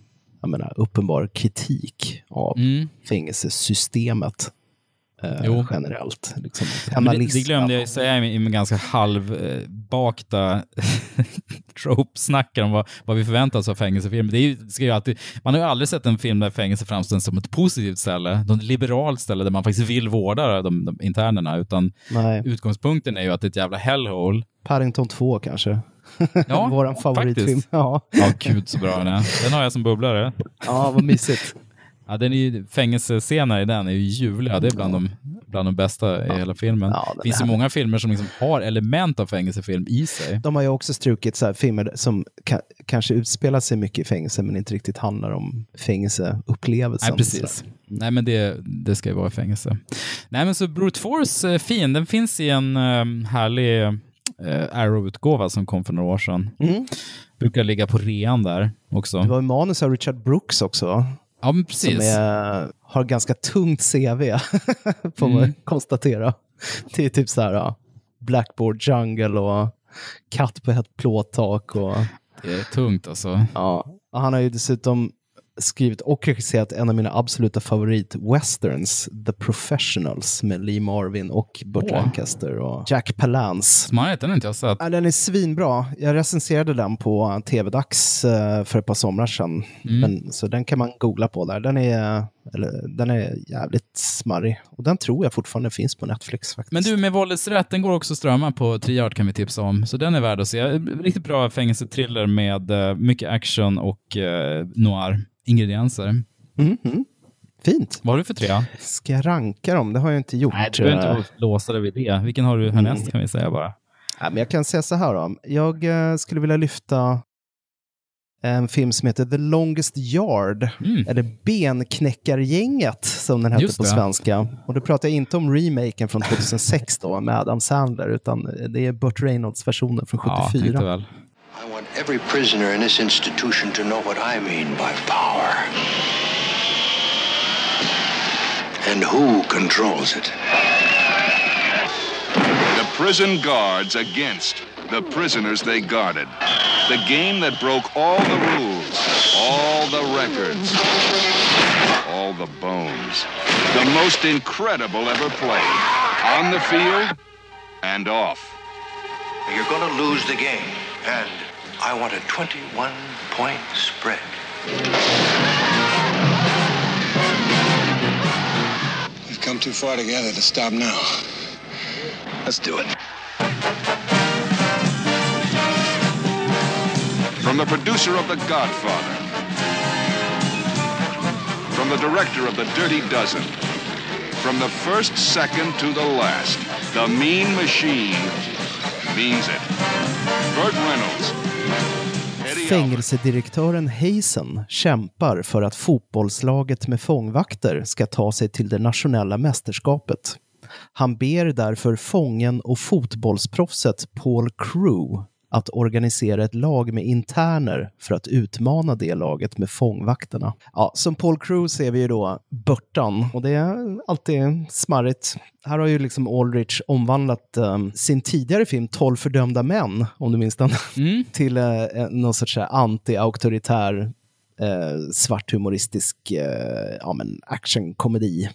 jag menar, uppenbar kritik av Mm. fängelsesystemet eh, Jo. generellt. Liksom. Det, det glömde jag säga i, min ganska halvbakta <laughs> trope-snackar om vad, vad vi förväntar oss av fängelsefilmer. Det, är ska ju alltid, man har ju aldrig sett en film där fängelse framställs som ett positivt ställe, ett liberalt ställe där man faktiskt vill vårda de, de internerna, utan Nej, utgångspunkten är ju att det är ett jävla hellhole. Paddington 2 kanske. Ja, <laughs> Våran favoritfilm. faktiskt. Ja. Ja, gud så bra den är. Den har jag som bubblare. ja, vad mysigt. Ja, den är ju, fängelsescener i den är ju ljuvliga. Det är bland de, bland de bästa i hela filmen. Ja, det finns ju många filmer som liksom har element av fängelsefilm i sig. De har ju också strukit så filmer som ka- kanske utspelar sig mycket i fängelse men inte riktigt handlar om fängelseupplevelsen. Nej, precis. Nej, men det, det ska ju vara fängelse. Nej, men så Brute Force är fin. Den finns i en um, härlig uh, Arrow-utgåva som kom för några år sedan. Mm. Brukar ligga på rean där också. Det var manus av Richard Brooks också. Ja, men Som precis. är, har ganska tungt CV, <laughs> får man Mm. konstatera. Det är typ så här ja, Blackboard Jungle och Katt på ett plåttak. Och, Det är tungt alltså. ja. och han har ju dessutom skrivit och regisserat en av mina absoluta favorit-westerns, The Professionals, med Lee Marvin och Burt Åh. Lancaster och Jack Palance. Smart, den har inte jag sett. Ja, den är svinbra. Jag recenserade den på TV-dags eh, för ett par somrar sedan. Mm. Men, så den kan man googla på där. Den är, eller, den är jävligt smarrig. Och den tror jag fortfarande finns på Netflix faktiskt. Men du, med våldets rätt, den går också att strömma på Triart kan vi tipsa om. Så den är värd att se. Riktigt bra fängelsetriller med eh, mycket action och uh, noir-ingredienser. Mhm. Fint. Vad har du för trea? Ska jag ranka dem? Det har jag inte gjort. Nej, du behöver Eh, inte låsa dig vid det. Vilken har du härnäst kan vi säga bara. Ja, men jag kan säga så här då. Jag eh, skulle vilja lyfta en film som heter The Longest Yard, Mm. eller Benknäckargänget som den hette på svenska. Och då pratar jag inte om remaken från 2006 då med Adam Sandler, utan det är Burt Reynolds-versionen från Ja, 74. tänkte väl. I want every prisoner in this institution to know what I mean by power. And who controls it. The prison guards against the prisoners they guarded. The game that broke all the rules, all the records, all the bones. The most incredible ever played. On the field and off. You're going to lose the game. And I want a 21 point spread. We've come too far together to stop now. Let's do it. From the producer of The Godfather. From the director of The Dirty Dozen. From the first second to the last, the Mean Machine means it. Burt Reynolds. Fängelsedirektören Hazen kämpar för att fotbollslaget med fångvakter ska ta sig till det nationella mästerskapet. Han ber därför fången och fotbollsproffset Paul Crew att organisera ett lag med interner för att utmana det laget med fångvakterna. Ja, som Paul Crew ser vi ju då Burton och det är alltid smarrigt. Här har ju liksom Aldrich omvandlat um, sin tidigare film 12 fördömda män, om du minns den, Mm. <laughs> till uh, någon sorts här anti-auktoritär eh, svarthumoristisk eh, ja, actionkomedi.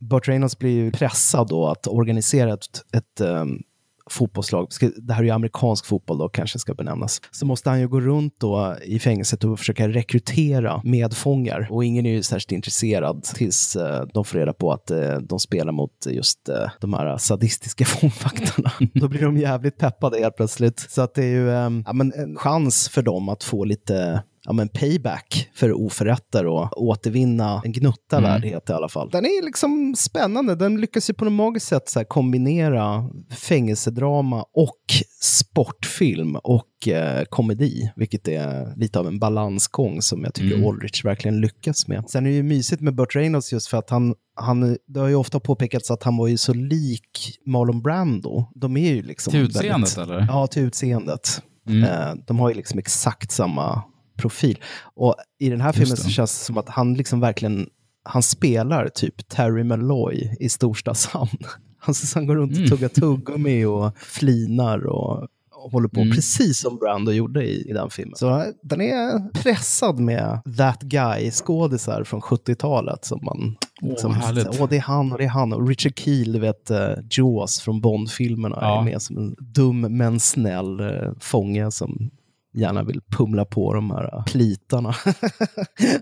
Burt Reynolds blir ju pressad då att organisera ett, ett um, fotbollslag. Det här är ju amerikansk fotboll då, kanske ska benämnas. Så måste han ju gå runt då i fängelset och försöka rekrytera medfångar. Och ingen är ju särskilt intresserad tills eh, de får reda på att eh, de spelar mot just eh, de här sadistiska <laughs> fångvaktarna. då blir de jävligt peppade helt plötsligt. Så att det är ju eh, ja, men en chans för dem att få lite ja, men payback för oförrätter och återvinna en gnutta Mm. värdighet i alla fall. Den är liksom spännande. Den lyckas ju på något magiskt sätt så här kombinera fängelsedrama och sportfilm och eh, komedi, vilket är lite av en balansgång som jag tycker Mm. Aldrich verkligen lyckas med. Sen är det ju mysigt med Burt Reynolds just för att han, han, det har ju ofta påpekats att han var ju så lik Marlon Brando. De är ju liksom Till utseendet, väldigt, eller? Ja, till utseendet. Mm. Eh, de har ju liksom exakt samma profil. Och i den här Just filmen så känns det som att han liksom verkligen, han spelar typ Terry Malloy i Storstadshamn. <laughs> Han, han går runt och Mm. tuggar tuggummi och flinar och håller på, Mm. precis som Brando gjorde i, i den filmen. Så eh, den är pressad med that guy-skådisar från 70-talet som man... Åh, härligt. åh, det är han och det är han. Och Richard Keel, du vet, uh, Jaws från Bond-filmerna, Ja. är med som en dum men snäll uh, fånge som gärna vill pumla på de här uh, plitarna. <laughs>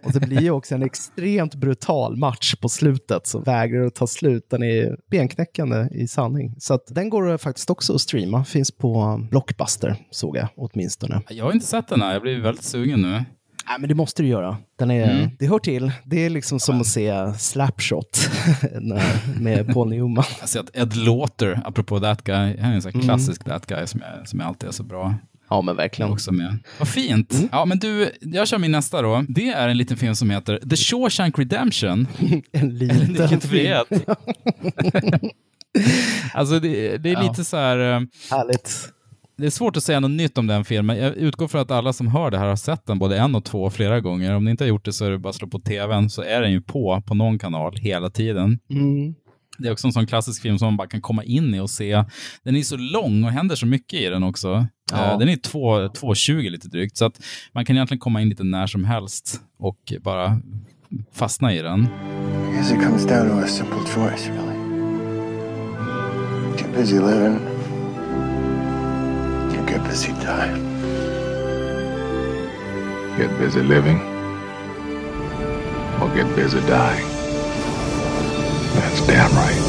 och det blir ju också en extremt brutal match på slutet som vägrar att ta slut. Den är benknäckande i sanning. Så att den går faktiskt också att streama. Finns på Blockbuster, såg jag åtminstone. Jag har inte sett den här, jag blir väldigt sugen nu. Nej, men det måste du göra. Den är, Mm. Det hör till. Det är liksom som att se Slapshot <laughs> med Paul Newman. Jag ser att Ed Lauter, apropå That Guy, han är en sån här Mm. klassisk That Guy som, jag, som jag alltid är så bra. Ja, men verkligen. Också med. Vad fint. Ja, men du, jag kör min nästa då. Det är en liten film som heter The Shawshank Redemption. <laughs> En liten <laughs> Vilken film. <laughs> alltså det, det är Ja. lite så här... eh, Härligt. Det är svårt att säga något nytt om den filmen. Jag utgår från att alla som hör det här har sett den både en och två flera gånger. Om ni inte har gjort det så är det bara att slå på tvn så är den ju på på någon kanal hela tiden. Mm. Det är också en sån klassisk film som man bara kan komma in i och se. Den är så lång och händer så mycket i den också. Ja. Eh, Den är 2 2.20 lite drygt, så att man kan egentligen komma in lite när som helst och bara fastna i den. Guess it comes down to a simple choice, really. Get busy living, you get busy dying. Get busy living or get busy dying. That's damn right.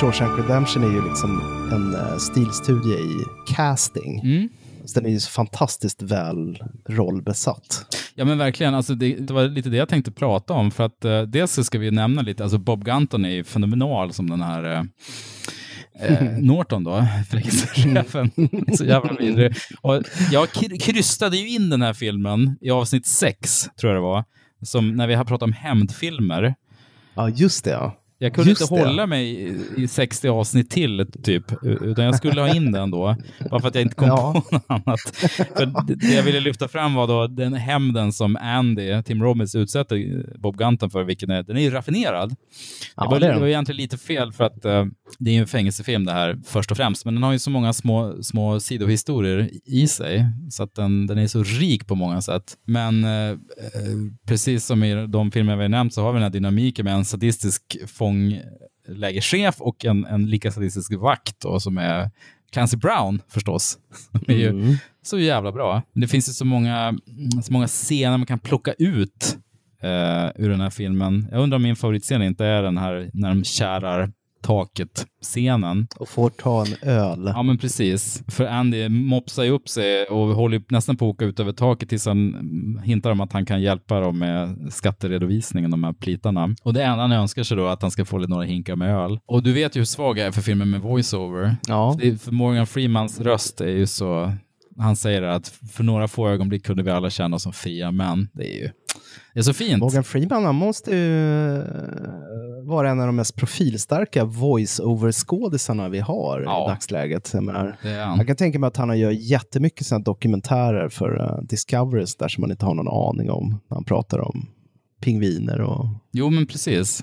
Shawshank Redemption är ju liksom en eh, stilstudie i casting. Mm. Så den är ju så fantastiskt väl rollbesatt. Ja men verkligen, alltså det, det var lite det jag tänkte prata om. För att eh, dels så ska vi nämna lite, alltså Bob Gunton är ju fenomenal som den här eh, eh, Norton då, <laughs> fängelsechefen. så jävla vidrig. Och jag kry- krystade ju in den här filmen i avsnitt sex, tror jag det var. Som när vi har pratat om hämndfilmer. Ja, just det. Ja. Jag kunde Just inte det. hålla mig i- i 60 avsnitt till, typ. Utan jag skulle ha in den då. Bara för att jag inte kom Ja. på något annat. För det- jag ville lyfta fram var då den hämnden som Andy, Tim Robbins, utsätter Bob Gunton för, vilken är, den är ju raffinerad. Ja, det, var, det det var egentligen lite fel för att eh, det är ju en fängelsefilm det här först och främst, men den har ju så många små, små sidohistorier i sig, så att den, den är så rik på många sätt. Men eh, precis som i de filmer vi har nämnt så har vi den här dynamiken med en sadistisk fånglägerchef och en, en lika sadistisk vakt då, som är Clancy Brown förstås. <laughs> Som är ju Mm. så jävla bra. Det finns ju så många, så många scener man kan plocka ut eh, ur den här filmen. Jag undrar om min favoritscen inte är den här när de kärar taket-scenen. Och får ta en öl. Ja, men precis. För Andy mopsar ju upp sig och håller nästan på att åka ut över taket tills han hintar om att han kan hjälpa dem med skatteredovisningen, de här plitarna. Och det enda han önskar sig då är att han ska få lite några hinkar med öl. Och du vet ju hur svag jag är för filmer med voiceover. Ja. För Morgan Freemans röst är ju så... Han säger att för några få ögonblick kunde vi alla känna oss som fria män. Det är ju det är så fint. Morgan Freeman, han måste ju vara en av de mest profilstarka voice-over-skådisarna vi har Ja. i dagsläget. Jag, menar, jag kan tänka mig att han gör jättemycket såna dokumentärer för uh, Discoveries där som man inte har någon aning om. När han pratar om pingviner och... Jo, men precis.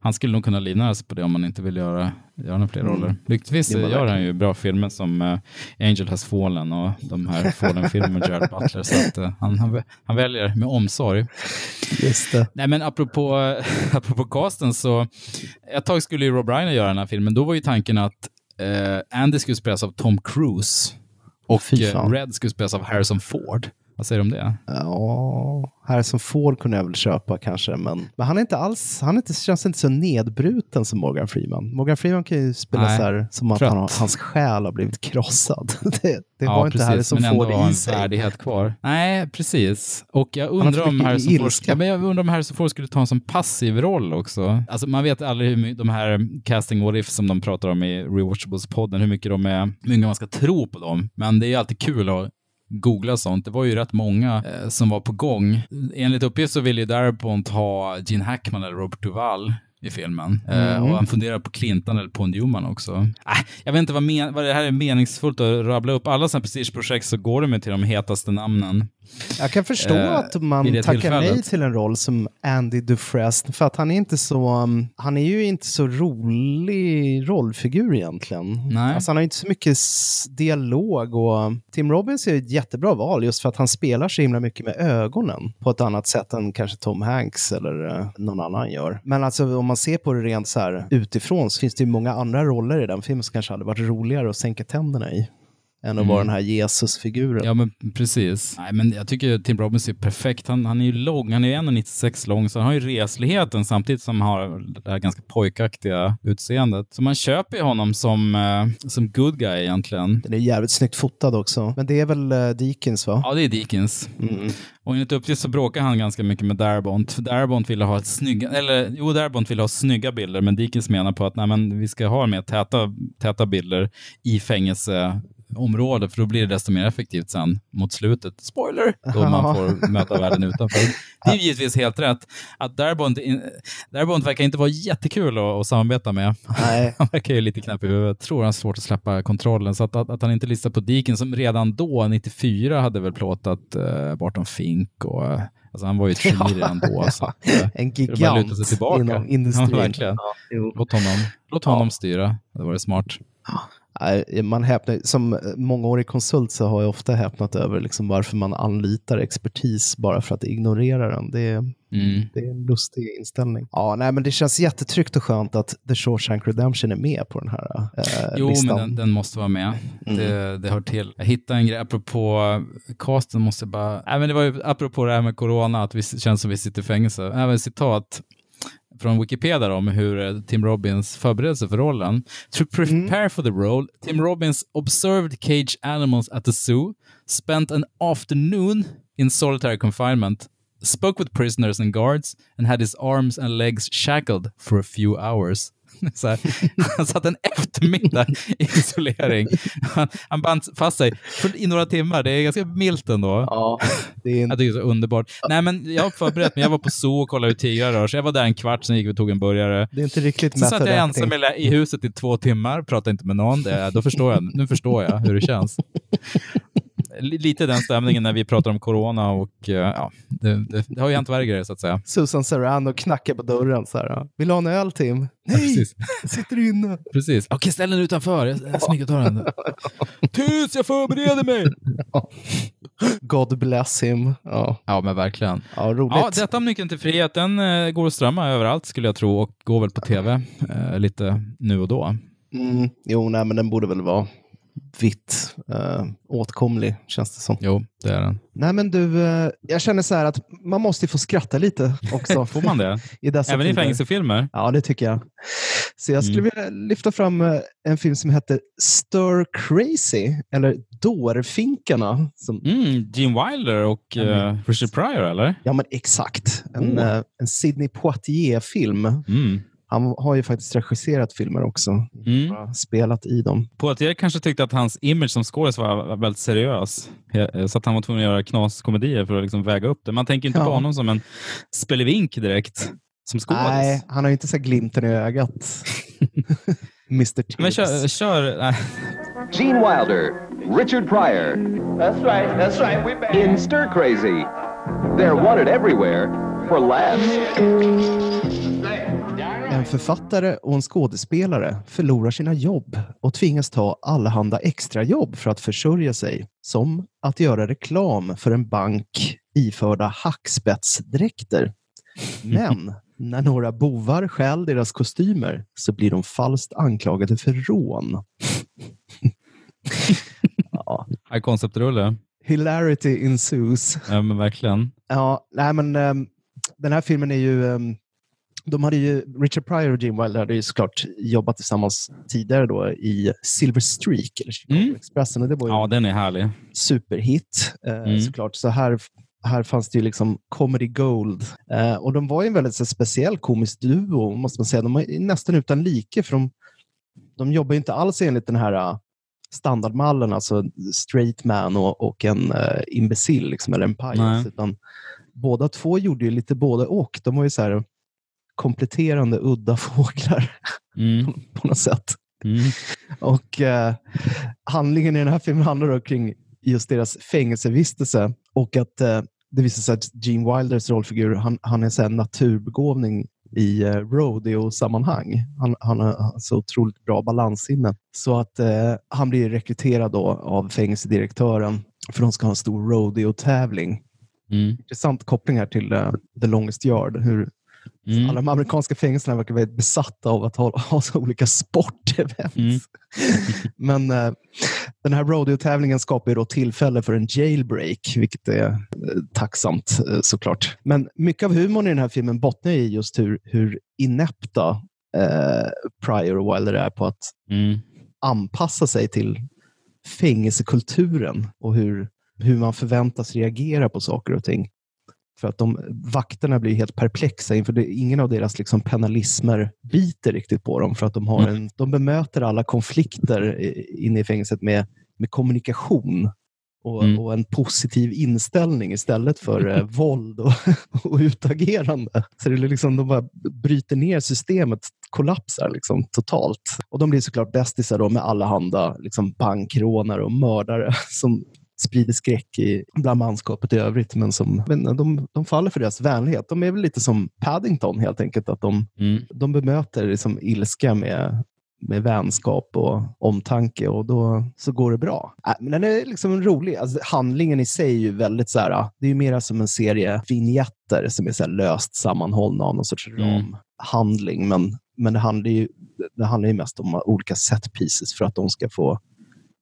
Han skulle nog kunna livnära sig på det om man inte vill göra, göra några fler Mm. roller. Lyckligtvis gör han ju bra filmer som eh, Angel has fallen och de här Fallen-filmerna med Gerard <laughs> Butler. Så att, eh, han, han, han väljer med omsorg. Just det. Nej, men apropå, <laughs> apropå casten så, ett tag skulle ju Rob Reiner göra den här filmen. Då var ju tanken att eh, Andy skulle spelas av Tom Cruise och. Red skulle spelas av Harrison Ford. Vad säger du om det? Ja, Harrison Ford kunde jag väl köpa kanske, men, men han är inte alls, han är inte, känns inte så nedbruten som Morgan Freeman. Morgan Freeman kan ju spela Nej, så här som att han, hans själ har blivit krossad. <laughs> det det ja, har inte precis, Harrison men ändå Ford en i sig. värdighet kvar. Nej, precis. Och jag undrar om Harrison Ford, ja, men jag undrar om Harrison Ford skulle ta en sån passiv roll också. Alltså man vet aldrig hur de här casting what if som de pratar om i Rewatchables-podden, hur mycket de är, hur mycket man ska tro på dem. Men det är ju alltid kul att googla sånt. Det var ju rätt många eh, som var på gång. Enligt uppgift så ville ju Darabont ha Gene Hackman eller Robert Duvall i filmen. Eh, Mm. och han funderar på Clinton eller Paul Newman också. Äh, jag vet inte vad, men, vad det här är meningsfullt att rabbla upp. Alla sådana prestigeprojekt så går det med till de hetaste namnen. Jag kan förstå Eh, att man tackar nej till en roll som Andy Dufresne, för att han är inte så, um, han är ju inte så rolig rollfigur egentligen. Nej. Alltså han har ju inte så mycket dialog och Tim Robbins är ett jättebra val just för att han spelar så himla mycket med ögonen på ett annat sätt än kanske Tom Hanks eller eh, någon annan gör. Men alltså om man ser på det rent så här utifrån så finns det ju många andra roller i den filmen som kanske hade varit roligare att sänka tänderna i än att vara den här Jesus-figuren. Ja, men precis. Nej, men jag tycker Tim Robbins är perfekt. Han, han är ju lång, han är ju 1,96 lång, så han har ju resligheten samtidigt som han har det här ganska pojkaktiga utseendet. Så man köper ju honom som, eh, som good guy egentligen. Den är jävligt snyggt fotad också. Men det är väl uh, Deakins va? Ja, det är Deakins. Mm. Och enligt uppgift så bråkar han ganska mycket med Darabont. För Darabont ville ha ett snygga, eller jo, Darabont ville ha snygga bilder, men Deakins menar på att nej, men vi ska ha mer täta, täta bilder i fängelseområdet, för då blir det desto mer effektivt sen mot slutet. Spoiler! Då man får möta världen utanför. <laughs> Det är ju givetvis helt rätt. Att in- Darabont verkar inte vara jättekul att, att samarbeta med. Nej. <laughs> Han verkar ju lite knäpp i huvudet. Tror han har svårt att släppa kontrollen. Så att, att, att han inte listar på Deakin som redan då, 94, hade väl plåtat uh, Barton Fink och eh, Alltså han var ju ett geni redan då. Så att, <laughs> eh, En gigant sig tillbaka. inom industrin. Ja, verkligen. jo. Låt honom, låt honom styra. Det var det smart. Man häpnar, som mångårig konsult så har jag ofta häpnat över liksom varför man anlitar expertis bara för att ignorera den. Det är, Mm. det är en lustig inställning. Ja, nej, men det känns jättetryggt och skönt att The Shawshank Redemption är med på den här eh, Jo, listan. men den, den måste vara med. Mm. Det, det hör till. Jag hittade en grej, apropå casten måste bara... Nej, men det var ju apropå det här med corona, att vi känns som vi sitter i fängelse. Även citat från Wikipedia om hur eh, Tim Robbins förberedelse för rollen. To prepare for the role, Tim Robbins observed cage animals at the zoo, spent an afternoon in solitary confinement, spoke with prisoners and guards, and had his arms and legs shackled for a few hours. <laughs> Så här, han satt en eftermiddag i isolering. Han, han band fast sig i några timmar. Det är ganska milt ändå. Ja, det är en... Jag tycker det är så underbart. Nej, men jag har förberett mig. Jag var på zoo och kollade hur tigrar rör sig. Jag var där en kvart, sen gick vi och tog en burgare. Det är inte riktigt Så satt jag ensam i huset i två timmar, pratade inte med någon. Det, då förstår jag, nu förstår jag hur det känns. <laughs> Lite den stämningen när vi pratar om corona och eh, ja, det, det, det har ju hänt värre grejer så att säga. Susan Sarandon knackar på dörren så här. Vill du ha en öl Tim? Nej, jag sitter inne. Precis. Okej, ställ den utanför. Jag, jag den. Tyst, jag förbereder mig! God bless him. Ja, Ja, men verkligen. ja roligt. Ja, detta om Nyckeln till frihet, den eh, går att strömma överallt skulle jag tro och går väl på tv eh, lite nu och då. Mm, jo, nej, men den borde väl vara vitt eh, åtkomlig, känns det som. Jo, det är den. Nej, men du, eh, jag känner så här att man måste få skratta lite också. <laughs> Får man det? I dessa Även i tider. fängelsefilmer? Ja, det tycker jag. Så jag skulle Mm. vilja lyfta fram eh, en film som heter Stir Crazy, eller Dårfinkarna. Som, Mm, Gene Wilder och eh, Richard Pryor, eller? Ja, men exakt. En, eh, en Sidney Poitier-film. Han har ju faktiskt regisserat filmer också. Mm. Spelat i dem. Poitier kanske tyckte att hans image som skådis var väldigt seriös. Så att han var tvungen att göra knaskomedier för att liksom väga upp det. Man tänker inte Ja. på honom som en spelevink direkt. Som skådis. Nej, han har ju inte så glimten i ögat. <laughs> Mr. Tibbs. Men kör... kör nej. Gene Wilder, Richard Pryor. That's right, that's right, we're back. In Stir Crazy. They're wanted everywhere for laughs. En författare och en skådespelare förlorar sina jobb och tvingas ta allehanda extrajobb för att försörja sig, som att göra reklam för en bank iförda hackspetsdräkter. Men när några bovar stjäl deras kostymer så blir de falskt anklagade för rån. <laughs> ja, High concept-rulle. Hilarity ensues. Ja, men verkligen. Ja, nej men um, den här filmen är ju... Um, de hade ju, Richard Pryor och Gene Wilder hade ju såklart jobbat tillsammans tidigare då i Silver Streak, eller Chicago Mm. Expressen. Och det var ju Ja, den är härlig. superhit eh, Mm. såklart. Så här, här fanns det ju liksom comedy gold. Eh, och de var ju en väldigt så, speciell komisk duo, måste man säga. De är nästan utan like, för de, de jobbar ju inte alls enligt den här eh, standardmallen, alltså straight man och, och en uh, imbecill, liksom, eller en pajas. Utan båda två gjorde ju lite både och. De var ju så här kompletterande udda fåglar Mm. <laughs> på något sätt. Mm. Och eh, handlingen i den här filmen handlar då kring just deras fängelsevistelse och att eh, det visar sig att Gene Wilders rollfigur, han, han är här naturbegåvning i eh, rodeo-sammanhang. Han, han har så otroligt bra balanssinne. Så att eh, han blir rekryterad då av fängelsedirektören för de ska ha en stor rodeo-tävling. Mm. Intressant koppling här till eh, The Longest Yard. Hur Mm. alla de amerikanska fängelserna verkar väldigt besatta av att ha, <laughs> ha så olika sportevents. Mm. <laughs> Men eh, den här rodeo-tävlingen skapar ju då tillfälle för en jailbreak, vilket är eh, tacksamt eh, såklart. Men mycket av humorn i den här filmen bottnar i just hur, hur inepta eh, Pryor och Wilder är på att Mm. anpassa sig till fängelsekulturen och hur, hur man förväntas reagera på saker och ting. För att de vakterna blir helt perplexa inför det. Ingen av deras liksom penalismer biter riktigt på dem för att de, har en, de bemöter alla konflikter inne i fängelset med, med kommunikation och, Mm. och en positiv inställning istället för eh, <laughs> våld och, och utagerande. Så det är liksom, de bara bryter ner systemet, kollapsar liksom totalt. Och de blir såklart bästisar då med allehanda liksom bankrånare och mördare <laughs> som sprider skräck i, bland manskapet i övrigt. Men, som, men de, de faller för deras vänlighet. De är väl lite som Paddington helt enkelt. Att de, Mm. de bemöter liksom ilska med, med vänskap och omtanke och då så går det bra. Äh, men den är liksom rolig. Alltså, handlingen i sig är ju väldigt så här, det är ju mer som en serie vignetter som är så löst sammanhållna av någon sorts Mm. ramhandling. Men, men det handlar ju det handlar ju mest om olika set pieces för att de ska få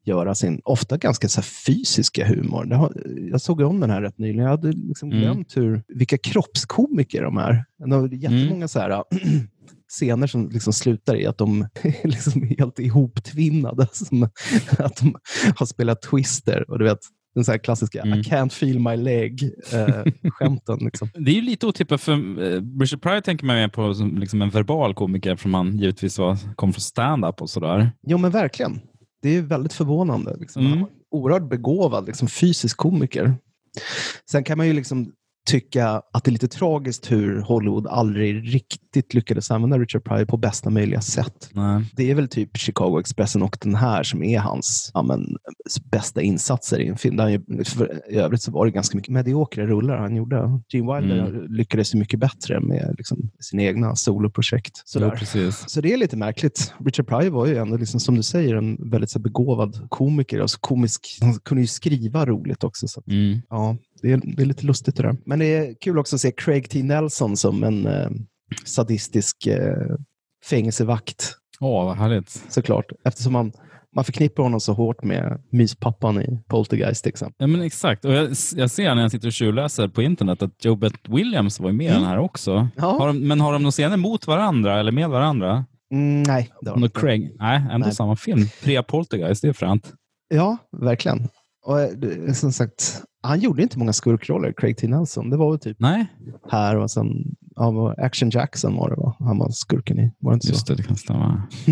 göra sin ofta ganska så fysiska humor. Har, jag såg om den här rätt nyligen. Jag hade liksom Mm. glömt hur, vilka kroppskomiker de är. De har jättemånga så här, <clears throat> scener som liksom slutar i att de <laughs> är liksom helt ihoptvinnade. Som att de har spelat Twister och du vet, den så här klassiska Mm. I can't feel my leg-skämten. <laughs> liksom. Det är ju lite otippat, för eh, Richard Pryor tänker man mer på som liksom en verbal komiker, eftersom han givetvis var, kom från stand-up och sådär. Jo, men verkligen. Det är väldigt förvånande. Liksom. Mm. Oerhört begåvad liksom, fysisk komiker. Sen kan man ju liksom tycka att det är lite tragiskt hur Hollywood aldrig riktigt lyckades använda Richard Pryor på bästa möjliga sätt. Nej. Det är väl typ Chicago Expressen och den här som är hans ja, men, bästa insatser i en film. Där ju- för, I övrigt så var det ganska mycket mediokra rullar han gjorde. Gene Wilder Mm. lyckades ju mycket bättre med liksom, sina egna soloprojekt. Precis. Så det är lite märkligt. Richard Pryor var ju ändå, liksom, som du säger, en väldigt så begåvad komiker. Alltså, komisk. Han kunde ju skriva roligt också. Så att, Mm. ja, det, är, det är lite lustigt det där. Men det är kul också att se Craig T. Nelson som en eh, sadistisk eh, fängelsevakt, Åh, vad härligt. såklart. Eftersom man, man förknippar honom så hårt med myspappan i Poltergeist till exempel. Ja, men exakt. Och jag, jag ser när jag sitter och tjuvläser på internet att Joe Bett Williams var med i den här också. Ja. Har de, men har de några scener mot varandra eller med varandra? Mm, nej, det har de inte. Craig? Nej, ändå Nej. samma film. Pre-Poltergeist, det är fränt. Ja, verkligen. Och som sagt, han gjorde inte många skurkroller, Craig T. Nelson. Det var väl typ Nej, här och sen ja, Action Jackson var det va? Han var skurken i. Var det inte så? just det, det kan stämma. <laughs>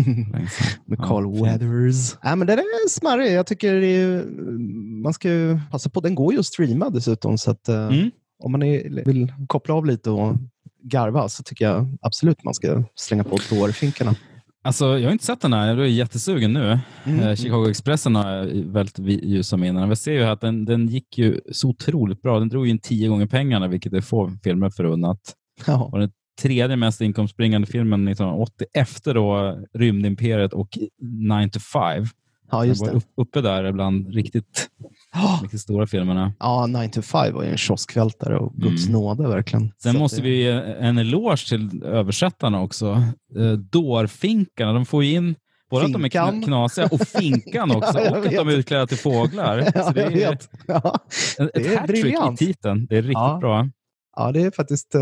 Med Ja, Carl fint. Weathers. Ja, men den är smarrig. Jag tycker är, man ska ju passa på. Den går ju att streama dessutom. Så att, eh, Mm. om man är, vill koppla av lite och garva så tycker jag absolut man ska slänga på dårfinkarna. Alltså, jag har inte sett den här. Jag är jättesugen nu. Mm. Eh, Chicago Expressen har väldigt ljusa minnen. Vi ser ju att den, den gick ju så otroligt bra. Den drog ju in tio gånger pengarna, vilket är få filmer förunnat. Ja. var den tredje mest inkomstbringande filmen 1980 efter då Rymdimperiet och 9 to 5. Ja, just den var uppe där bland riktigt, Ja, riktigt stora filmerna. Ja, 9 to 5 var ju en kioskvältare och Guds Mm. nåde verkligen. Sen Så måste det- vi ge en eloge till översättarna också. Eh, Dårfinkarna, de får ju in Både att de är Finkan. kna- knasiga och finkan <laughs> också. Ja, jag och att de är utklädda till fåglar. <laughs> Ja, det jag är. Ja, ett hattrick i titeln. Det är riktigt bra. ja, det är faktiskt... eh,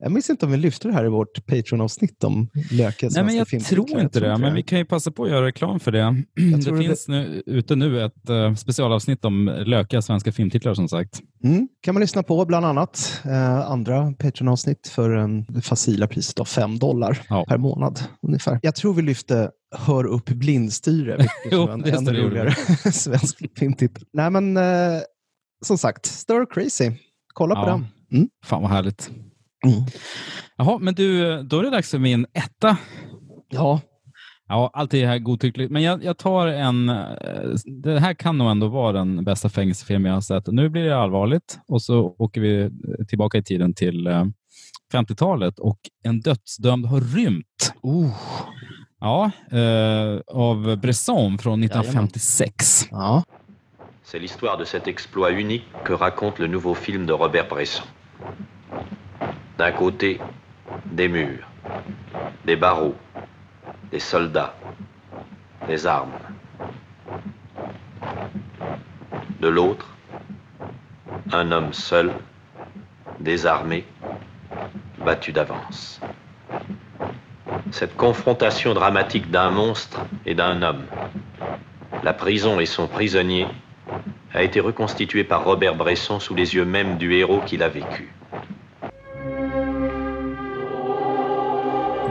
jag minns inte om vi lyfte det här i vårt Patreon-avsnitt om lökiga Nej, men jag tror inte det, men vi kan ju passa på att göra reklam för det. Det <clears throat> tror det- finns nu, ute nu ett uh, specialavsnitt om lökiga svenska filmtitlar som sagt. Mm, kan man lyssna på bland annat eh, andra Patreon-avsnitt för en, det facila priset av 5 dollar Ja. per månad ungefär. Jag tror vi lyfte Hör upp blindstyre, vilket <laughs> är en ännu roligare <laughs> svensk filmtitel. Nej, men eh, som sagt, Stir Crazy. Kolla på Ja. den. Mm. Fan vad härligt. Mm. Jaha, men du, då är det dags för min etta. Ja, Ja, allt är här godtyckligt. Men jag, jag tar en... eh, Det här kan nog ändå vara den bästa fängelsefilm jag har sett. Nu blir det allvarligt och så åker vi eh, tillbaka i tiden till eh, 50-talet och en dödsdömd har rymt. oh. Ja, eh, av Bresson från 1956. ja. C'est l'histoire de cet exploit unique que raconte le nouveau film de Robert Bresson. D'un côté, des murs, des barreaux, des soldats, des armes. De l'autre, un homme seul, désarmé, battu d'avance. Cette confrontation dramatique d'un monstre et d'un homme, la prison et son prisonnier, a été reconstituée par Robert Bresson sous les yeux même du héros qui l'a vécu.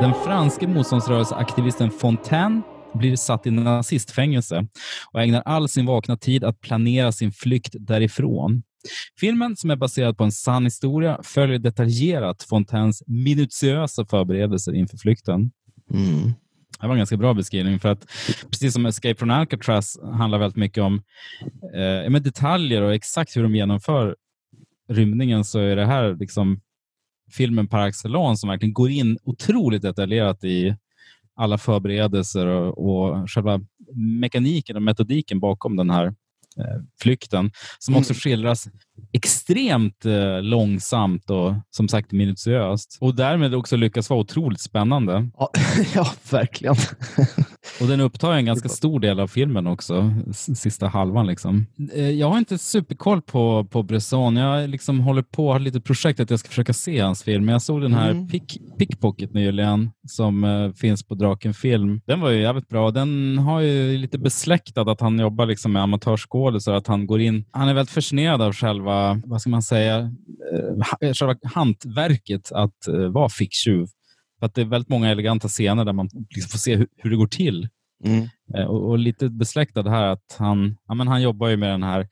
Den franske motståndsrörelseaktivisten Fontaine blir satt i nazistfängelse och ägnar all sin vakna tid att planera sin flykt därifrån. Filmen, som är baserad på en sann historia, följer detaljerat Fontaines minutiösa förberedelser inför flykten. Mm. Det var en ganska bra beskrivning, för att precis som Escape from Alcatraz handlar väldigt mycket om eh, med detaljer och exakt hur de genomför rymningen, så är det här liksom filmen par excellence som verkligen går in otroligt detaljerat i alla förberedelser och, och själva mekaniken och metodiken bakom den här eh, flykten, som också skildras extremt eh, långsamt och som sagt minutiöst. Och därmed också lyckas vara otroligt spännande. Ja, <laughs> ja, verkligen. Och den upptar en ganska stor del av filmen också, sista halvan. Liksom. Eh, Jag har inte superkoll på, på Bresson. Jag liksom håller på, har lite projekt att jag ska försöka se hans film. Men jag såg den här Mm. Pick, Pickpocket nyligen som eh, finns på Draken Film. Den var ju jävligt bra. Den har ju lite besläktad att han jobbar liksom med amatörskådisar, att han går in. Han är väldigt fascinerad av själva, vad ska man säga, eh, själva hantverket att eh, vara ficktjuv. För att det är väldigt många eleganta scener där man liksom får se hur, hur det går till. Mm. Eh, Och, och lite besläktad här att han, ja, men han jobbar ju med den här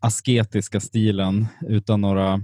asketiska stilen utan några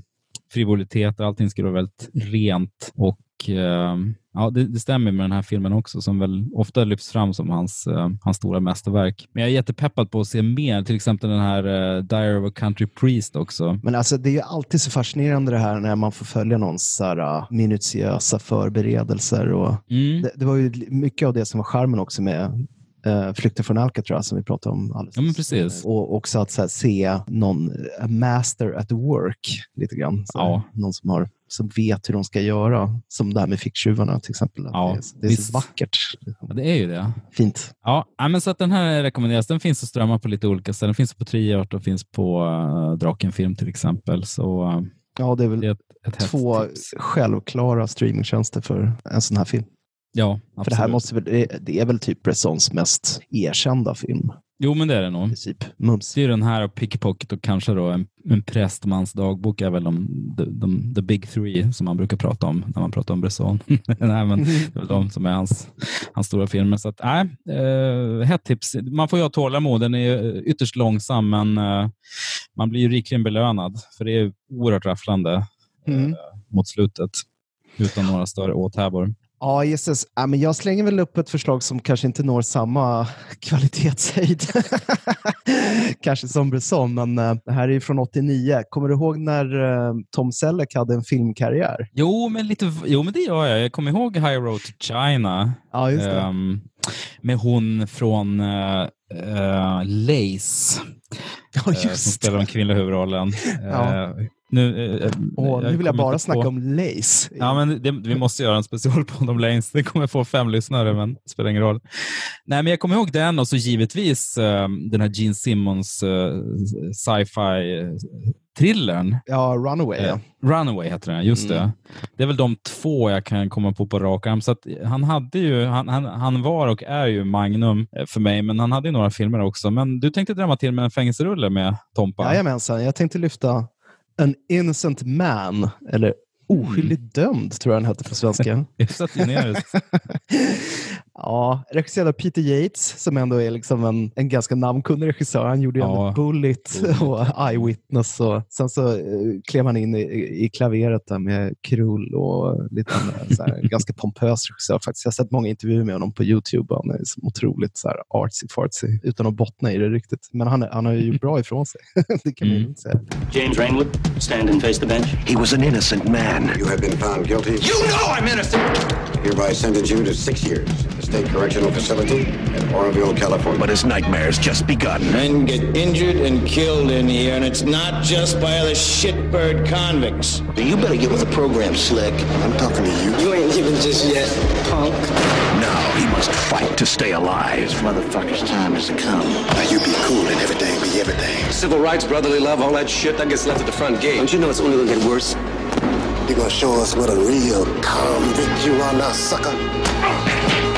frivoliteter. Allting ska vara väldigt rent och eh, ja, det, det stämmer med den här filmen också som väl ofta lyfts fram som hans, eh, hans stora mästerverk. Men jag är jättepeppad på att se mer, till exempel den här uh, Diary of a Country Priest också. Men alltså, det är ju alltid så fascinerande det här när man får följa någons här, uh, minutiösa förberedelser. Och Mm. det, det var ju mycket av det som var charmen också med uh, Flykten från Alcatraz som vi pratade om alldeles Ja, precis. Och också att här, se någon master at work lite grann. Så, Ja. Någon som, har, som vet hur de ska göra. Som det här med ficktjuvarna till exempel. Ja, det är, det är så vackert. Det är ju det. Fint. Ja, men så att den här rekommenderas. Den finns att strömma på lite olika ställen. Den finns på Triart och finns på uh, Draken Film till exempel. Så uh, Ja, det är väl det är ett, ett två tips. självklara streamingtjänster för en sån här film. Ja, För det här absolut. måste väl, det, är väl typ Bressons mest erkända film. Jo, men det är det nog. Princip. Mums. Det är den här och Pickpocket och kanske då en, en prästmans dagbok är väl de, de, de, the big three som man brukar prata om när man pratar om Bresson. <laughs> nej, men det är väl de som är hans, hans stora filmer. Så att, nej, eh, hett tips. Man får ju ha tålamod. Den är eh, ytterst långsam, men eh, man blir ju rikligen belönad. För det är oerhört rafflande Mm. mot slutet utan några större åthävor. Ja, Jesus. Ja, men jag slänger väl upp ett förslag som kanske inte når samma <laughs> kvalitetshöjd. <laughs> kanske som Bresson, men eh, det här är från 89. Kommer du ihåg när eh, Tom Selleck hade en filmkarriär? Jo, men, lite, jo, men det gör jag. Jag kommer ihåg High Road to China. Ja, just det. Ehm, med hon från uh, Lace. Ja, eh, som just spelar den kvinnliga huvudrollen. Ja. Nu, eh, Och nu vill jag bara snacka på- om Lace. Ja, men det, vi måste göra en specialpodd om Lanes. Det kommer få fem lyssnare, men det spelar ingen roll. Nej, men jag kommer ihåg den och så givetvis eh, den här Gene Simmons eh, sci-fi eh, thrillern. Ja, Runaway. Eh. Runaway heter den, just Mm. det. Det är väl de två jag kan komma på på rak arm. Så att han, hade ju, han, han, han var och är ju Magnum eh, för mig, men han hade ju några filmer också. Men du tänkte drämma till med en fängelserulle med Tompa? Jajamensan, jag tänkte lyfta An Innocent Man, eller Oskyldigt dömd, tror jag den hette på svenska. <laughs> <laughs> Ja, regisserad av Peter Yates, som ändå är liksom en, en ganska namnkunnig regissör. Han gjorde ju Ja. ändå Bullet och Eyewitness. Och sen så eh, klev han in i, i klaveret där med Krull och lite andra, så här, en <laughs> ganska pompös regissör. Faktiskt. Jag har sett många intervjuer med honom på YouTube. Han är så otroligt så här, artsy-fartsy, utan att bottna i det riktigt. Men han, är- han har ju gjort bra ifrån sig. <laughs> det kan man ju inte säga. James Ringwood, stand and face the bench. He was an innocent man. You have been found guilty. You know I'm innocent! Hereby sentence you to six years State Correctional Facility in Oroville, California. But his nightmare's just begun. Men get injured and killed in here, and it's not just by other shitbird convicts. You better get with the program, Slick. I'm talking to you. You ain't even just yet, punk. Now he must fight to stay alive. This motherfucker's time has to come. Now you be cool and everything be everything. Civil rights, brotherly love, all that shit, that gets left at the front gate. Don't you know it's only gonna get worse? You gonna show us what a real convict you are now, sucker?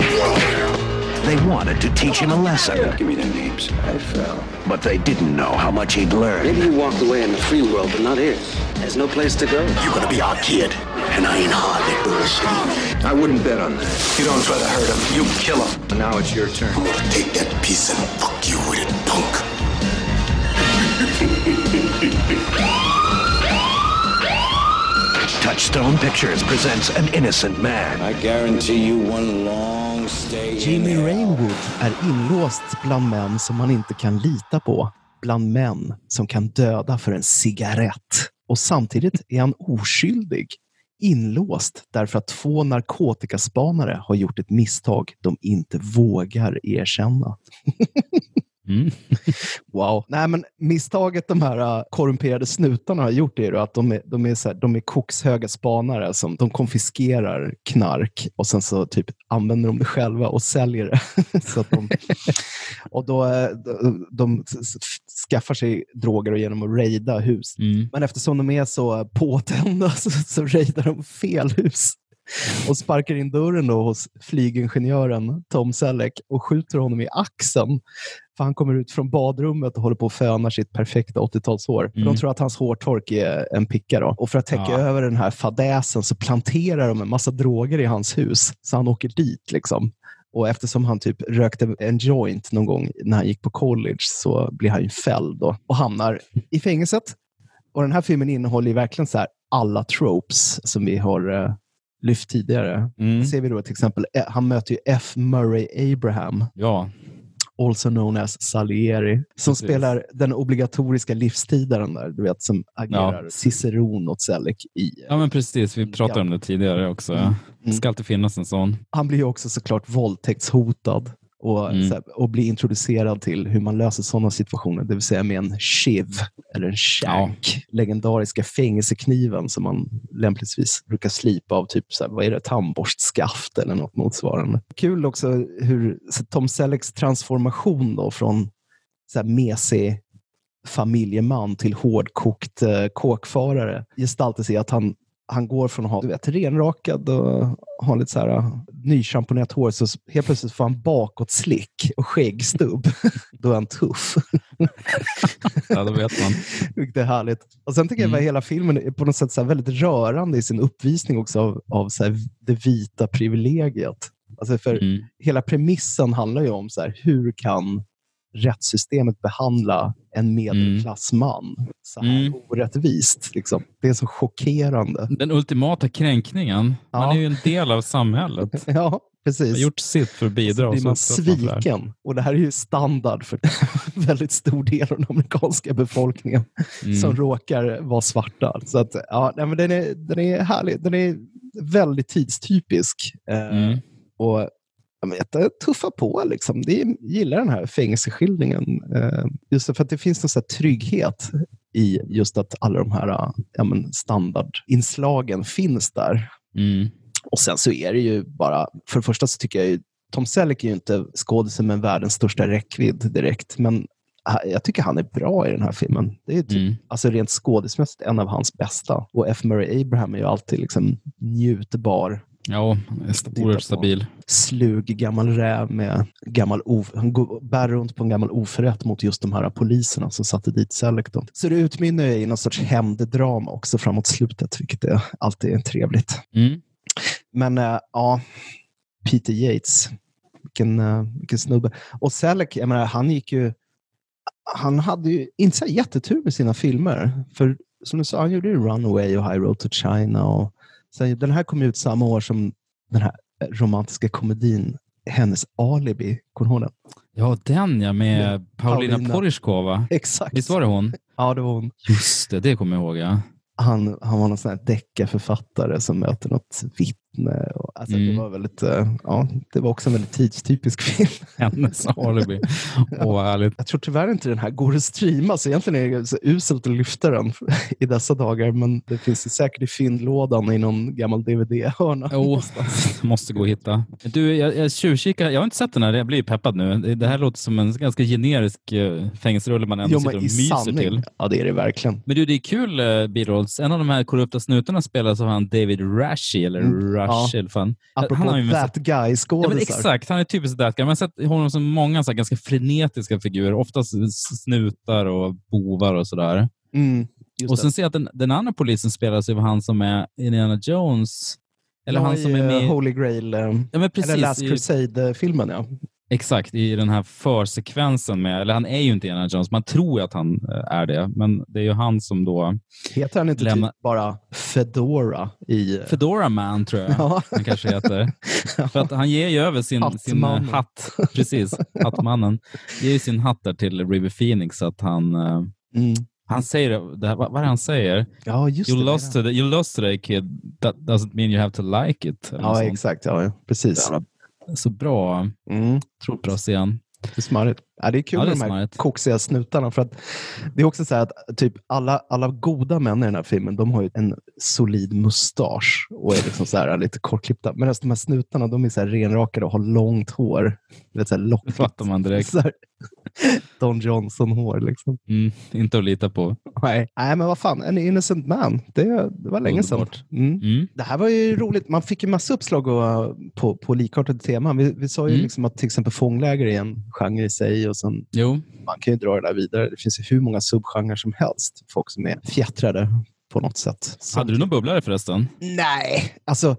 They wanted to teach him a lesson. Give me their names. I fell. But they didn't know how much he'd learned. Maybe he walked away in the free world, but not here. There's no place to go. You're gonna be our kid, and I ain't hardly bullshitting. I wouldn't bet on that. You don't try to hurt him, you kill him. And now it's your turn. I'm gonna take that piece and fuck you with it, punk. Touchstone Pictures presents An Innocent Man. I guarantee you one long stay in Jimmy. Rainwood är inlåst bland män som man inte kan lita på. Bland män som kan döda för en cigarett. Och samtidigt är han oskyldig. Inlåst därför att två narkotikaspanare har gjort ett misstag de inte vågar erkänna. <laughs> Mm. <laughs> Wow. Nej, men misstaget de här uh, korrumperade snutarna har gjort är att de är, de är, så här, de är kokshöga spanare som de konfiskerar knark och sen så typ använder de det själva och säljer det. <laughs> så de, och då, eh, de, skaffar sig droger genom att raida hus. Mm. Men eftersom de är så påtända <laughs> så, så raidar de fel hus och sparkar in dörren då hos flygingenjören Tom Selleck och skjuter honom i axeln. För han kommer ut från badrummet och håller på att föna sitt perfekta 80-talshår. För Mm. De tror att hans hårtork är en picka. Då. Och för att täcka Ja. över den här fadäsen så planterar de en massa droger i hans hus. Så han åker dit. liksom. Och eftersom han typ rökte en joint någon gång när han gick på college så blir han ju fälld då, och hamnar i fängelset. Och Den här filmen innehåller verkligen så alla tropes som vi har eh, lyft tidigare. Mm. Ser vi då till exempel, eh, han möter ju F. Murray Abraham, Ja, also known as Salieri, som Precis. spelar den obligatoriska livstidaren där, du vet, som agerar ciceron åt Selleck i. ja, men precis. Vi pratade om det tidigare också. Mm. Det ska alltid finnas en sån. Han blir ju också såklart våldtäktshotad och, Mm. så här, och blir introducerad till hur man löser sådana situationer, det vill säga med en shiv eller en shank, legendariska fängelsekniven som man lämpligtvis brukar slipa av typ så här, vad är det, tandborstskaft eller något motsvarande. Kul också hur Tom Sellecks transformation då från så här mesig familjeman till hårdkokt eh, kåkfarare gestaltar sig att han, han går från att ha du vet, renrakad och ha lite så här, uh, nyschamponerat hår, så helt plötsligt får han bakåtslick och skäggstubb. <laughs> Då är han tuff. Ja, då vet man. <laughs> Vilket är härligt. Och Sen tycker jag Mm. att hela filmen är på något sätt så väldigt rörande i sin uppvisning också av, av så här det vita privilegiet. Alltså för Mm. Hela premissen handlar ju om så här, hur kan rättssystemet behandla en medelklassman så här Mm. orättvist? Liksom. Det är så chockerande. Den ultimata kränkningen. Man Ja. är ju en del av samhället. <laughs> Ja, Har precis. gjort sitt för att bidra. så blir man man sviken. Och det här är ju standard för <laughs> väldigt stor del av den amerikanska befolkningen Mm. som råkar vara svarta. Så att, ja, nej, men den, är, den är härlig. Den är väldigt tidstypisk. Eh, Mm. Och ja, men, jätte- tuffa på. Liksom. Jag gillar den här fängelseskildringen. Eh, just för att det finns någon så här trygghet i just att alla de här ja, men standardinslagen finns där. Mm. Och sen så är det ju bara, för det första så tycker jag ju, Tom Selleck är ju inte skådisen med världens största räckvidd direkt, men jag tycker han är bra i den här filmen. Det är typ, Mm. alltså rent skådismässigt en av hans bästa. Och F. Murray Abraham är ju alltid liksom njutbar. Ja, oerhört stabil. Slug gammal räv med gammal of, han går, bär runt på en gammal oförrätt mot just de här poliserna som satte dit. Då. Så det utmynnar i någon sorts hämnddrama också framåt slutet, vilket är alltid är trevligt. Mm. Men äh, ja, Peter Yates, vilken, äh, vilken snubbe. Och Selleck, jag menar, han gick ju han hade ju inte så jättetur med sina filmer. För som du sa, han gjorde ju Runaway och High Road to China. Och sen, den här kom ut samma år som den här romantiska komedin Hennes alibi. Kommer du ihåg den? Ja, den ja, med Ja, Paulina, Paulina. Porizkova. Exakt. Visst var det hon? Ja, det var hon. Just det, det kommer jag ihåg. Ja. Han, han var någon sån här deckarförfattare som möter något vittne. Och, alltså, Mm. det, var väldigt, eh, ja, det var också en väldigt tidstypisk film. <laughs> Hennes <laughs> alibi. Åh, vad härligt. Jag tror tyvärr inte den här går att streama, så egentligen är det så uselt att lyfta den <laughs> i dessa dagar. Men det finns ju säkert i fyndlådan i någon gammal DVD-hörna. Jo, måste gå att hitta. Du, jag, jag tjuvkikar. Jag har inte sett den här. Jag blir peppad nu. Det- Det här låter som en ganska generisk uh, fängelserulle man ändå Jo, sitter och myser sanning. till. Ja, det är det verkligen. Men du, det är kul uh, birolls. En av de här korrupta snutarna spelas av han David Rashi, eller Mm, Ja. eller fan. Apropå Han har ju med that Ja, guy-skådisar. men exakt, han är typiskt that guy. Man har sett honom som många så här, ganska frenetiska figurer, oftast snutar och bovar och sådär. Mm, Och det. sen ser jag att den, den andra polisen spelas av han som är Indiana Jones. Eller Ja, han som i, är eh, med... Holy Grail, eh, Ja, men precis, eller Last Crusade-filmen. Ja. Exakt, i den här försekvensen med, eller han är ju inte Indiana Jones, man tror ju att han eh, är det, men det är ju han som då... Heter han inte Lämna- typ bara Fedora i... eh, Fedora Man tror jag Ja. han kanske heter. <laughs> För att han ger ju över sin, sin eh, hatt, precis, hattmannen, ger ju sin hatt där till River Phoenix så att han... Mm. Han säger, det här, vad, vad det han säger? Ja, just you det. lost, today, you lost today kid, that doesn't mean you have to like it. Ja, exakt. Ja. Precis. Så bra, Mm. bra scen. Det är smarrigt. Ja, det är kul Ja, det är med de här smarrigt. koksiga snutarna. För att det är också så här att typ alla, alla goda män i den här filmen, de har ju en solid mustasch och är liksom så här lite kortklippta. Medan de här snutarna, de är så här renrakade och har långt hår. Vet, så här Det lockigt. fattar man direkt. Så här, <laughs> Don Johnson-hår liksom. Mm, inte att lita på. Nej. Nej, men vad fan, en innocent man. Det, det var länge sedan. Mm. Mm. Det här var ju roligt. Man fick ju massa uppslag och, på, på likartade teman. Vi, vi sa ju Mm. liksom att till exempel fångläger är en genre i sig och sen Jo, man kan ju dra det där vidare. Det finns ju hur många subgenrer som helst. Folk som är fjättrade på något sätt. hade du någon bubblare förresten? Nej, alltså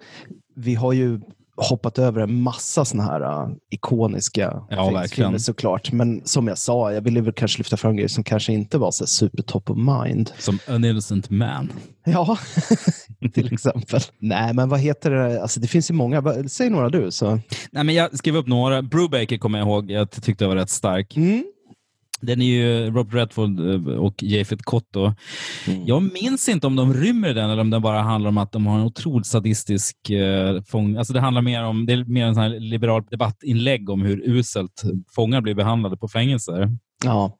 vi har ju hoppat över en massa såna här uh, ikoniska Ja, verkligen. såklart. Men som jag sa, jag ville väl kanske lyfta fram grejer som kanske inte var så super top of mind. Som An Innocent Man. Ja, <laughs> till exempel. Nej, men vad heter det? Alltså, det finns ju många. Säg några du. Så. Nej, men jag skrev upp några. Brubaker kommer jag ihåg. Jag tyckte jag var rätt stark. Mm. Den är ju Robert Redford eh, och Japhet Kotto. Jag minns inte om de rymmer den eller om det bara handlar om att de har en otroligt sadistisk eh, fång... Alltså det handlar mer om, det är mer en sån här liberal debattinlägg om hur uselt fångar blir behandlade på fängelser. Ja.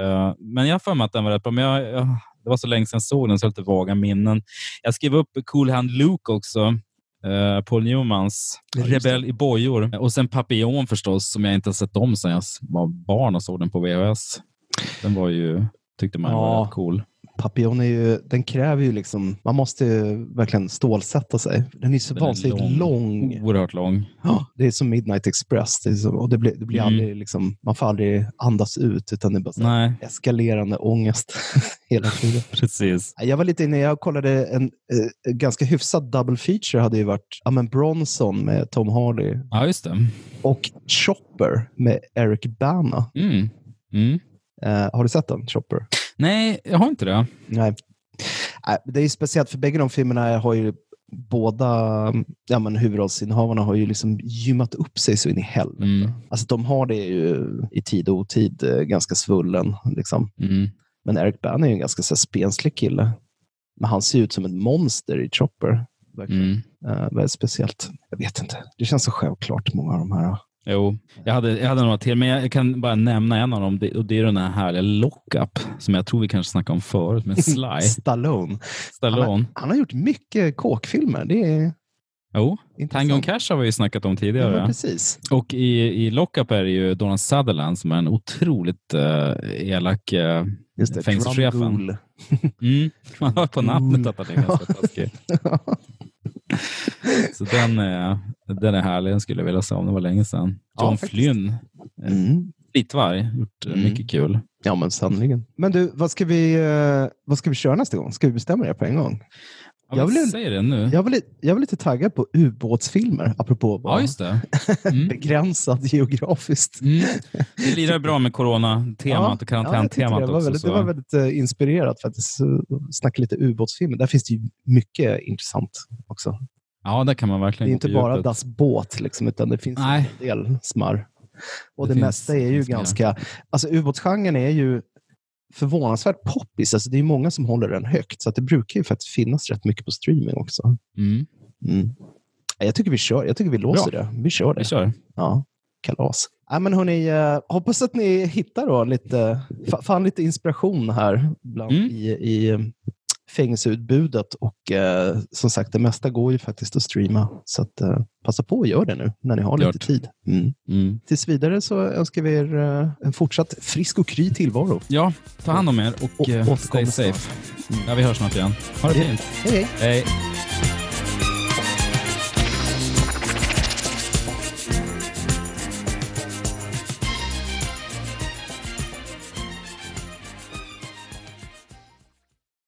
Eh, men jag har för mig att den var rätt bra. Men jag, jag, det var så länge sedan jag såg den så jag har lite vaga minnen. Jag skrev upp Cool Hand Luke också. Uh, Paul Newmans Ja, Rebell i bojor. Och sen Papillon förstås, som jag inte har sett om sedan jag var barn och såg den på VHS. Den var ju, tyckte man var Ja. rätt cool. Papillon är ju, den kräver ju liksom, man måste ju verkligen stålsätta sig. Den är så Den vansinnigt lång. lång. Oerhört lång. Ja, det är som Midnight Express. Det så, och det blir, det blir Mm. aldrig liksom, man får aldrig andas ut, utan det är bara Nej, eskalerande ångest <laughs> hela tiden. <laughs> precis. Jag var lite inne, jag kollade en eh, ganska hyfsad double feature hade ju varit ja, men Bronson med Tom Hardy Ja, just det. och Chopper med Eric Bana. Mm. Mm. Eh, har du sett den, Chopper? Nej, jag har inte det. Nej. Nej, Det är ju speciellt för bägge de filmerna har ju båda ja, men huvudrollsinnehavarna har ju liksom gymmat upp sig så in i helvete. Mm. Alltså de har det ju i tid och otid eh, ganska svullen. Liksom. Mm. Men Eric Bana är ju en ganska så här, spenslig kille. Men han ser ut som ett monster i Chopper. Mm. Eh, väldigt speciellt. Jag vet inte. Det känns så självklart, många av de här. Jo, jag hade, jag hade några till, men jag kan bara nämna en av dem det, och det är den här härliga Lockup som jag tror vi kanske snackade om förut med Sly. Stallone. <laughs> Stallone. Han, har, han har gjort mycket kåkfilmer. Det är... Jo, Tango and Cash har vi ju snackat om tidigare. Ja, precis. Och i, i Lockup är det ju Donald Sutherland som är en otroligt uh, elak uh, Just det, fängelsechefen. Mm, <laughs> man hör på namnet att han är ganska <laughs> taskig. Så den är, den är härlig, den skulle jag vilja se om det var länge sedan. Ja, John faktiskt. Flynn, Mm. Flittvarg, gjort eh, Mm. mycket kul. Ja, men sannerligen. Men du, vad ska, vi, eh, vad ska vi köra nästa gång? Ska vi bestämma det på en gång? Ja, Jag vill- säger det nu. Jag lite, jag var lite taggad på ubåtsfilmer, apropå att Ja, just det. Mm. <laughs> begränsad geografiskt. Mm. Det lirar bra med corona-temat och ja, karantäntemat det var väldigt, det var väldigt eh, inspirerat faktiskt. Så, Snacka lite ubåtsfilmer. Där finns det ju mycket intressant också. Ja, där kan man Det är verkligen inte bara djupet. Das Båt, liksom, utan det finns Nej. en del smarr. Och Det det, mesta är ju ganska... Alltså ubåtsgenren är ju förvånansvärt poppis. Alltså, det är många som håller den högt, så att det brukar ju faktiskt finnas rätt mycket på streaming också. Mm. Mm. Jag tycker vi kör. Jag tycker vi låser Bra. det. Vi kör det. Vi kör. Ja, kalas. Ja, men hörni, eh, hoppas att ni hittar då lite, fa- fan lite inspiration här bland, Mm. i, i fängelseutbudet. Och eh, som sagt, det mesta går ju faktiskt att streama. Så att, eh, passa på att göra det nu när ni har Klart. lite tid. Mm. Mm. Tills vidare så önskar vi er eh, en fortsatt frisk och kry tillvaro. Ja, ta hand om er och Och- eh, återkommer stay safe. Ja, vi hörs snart igen. Ha det Ja. fint. Hej, hej! Hej.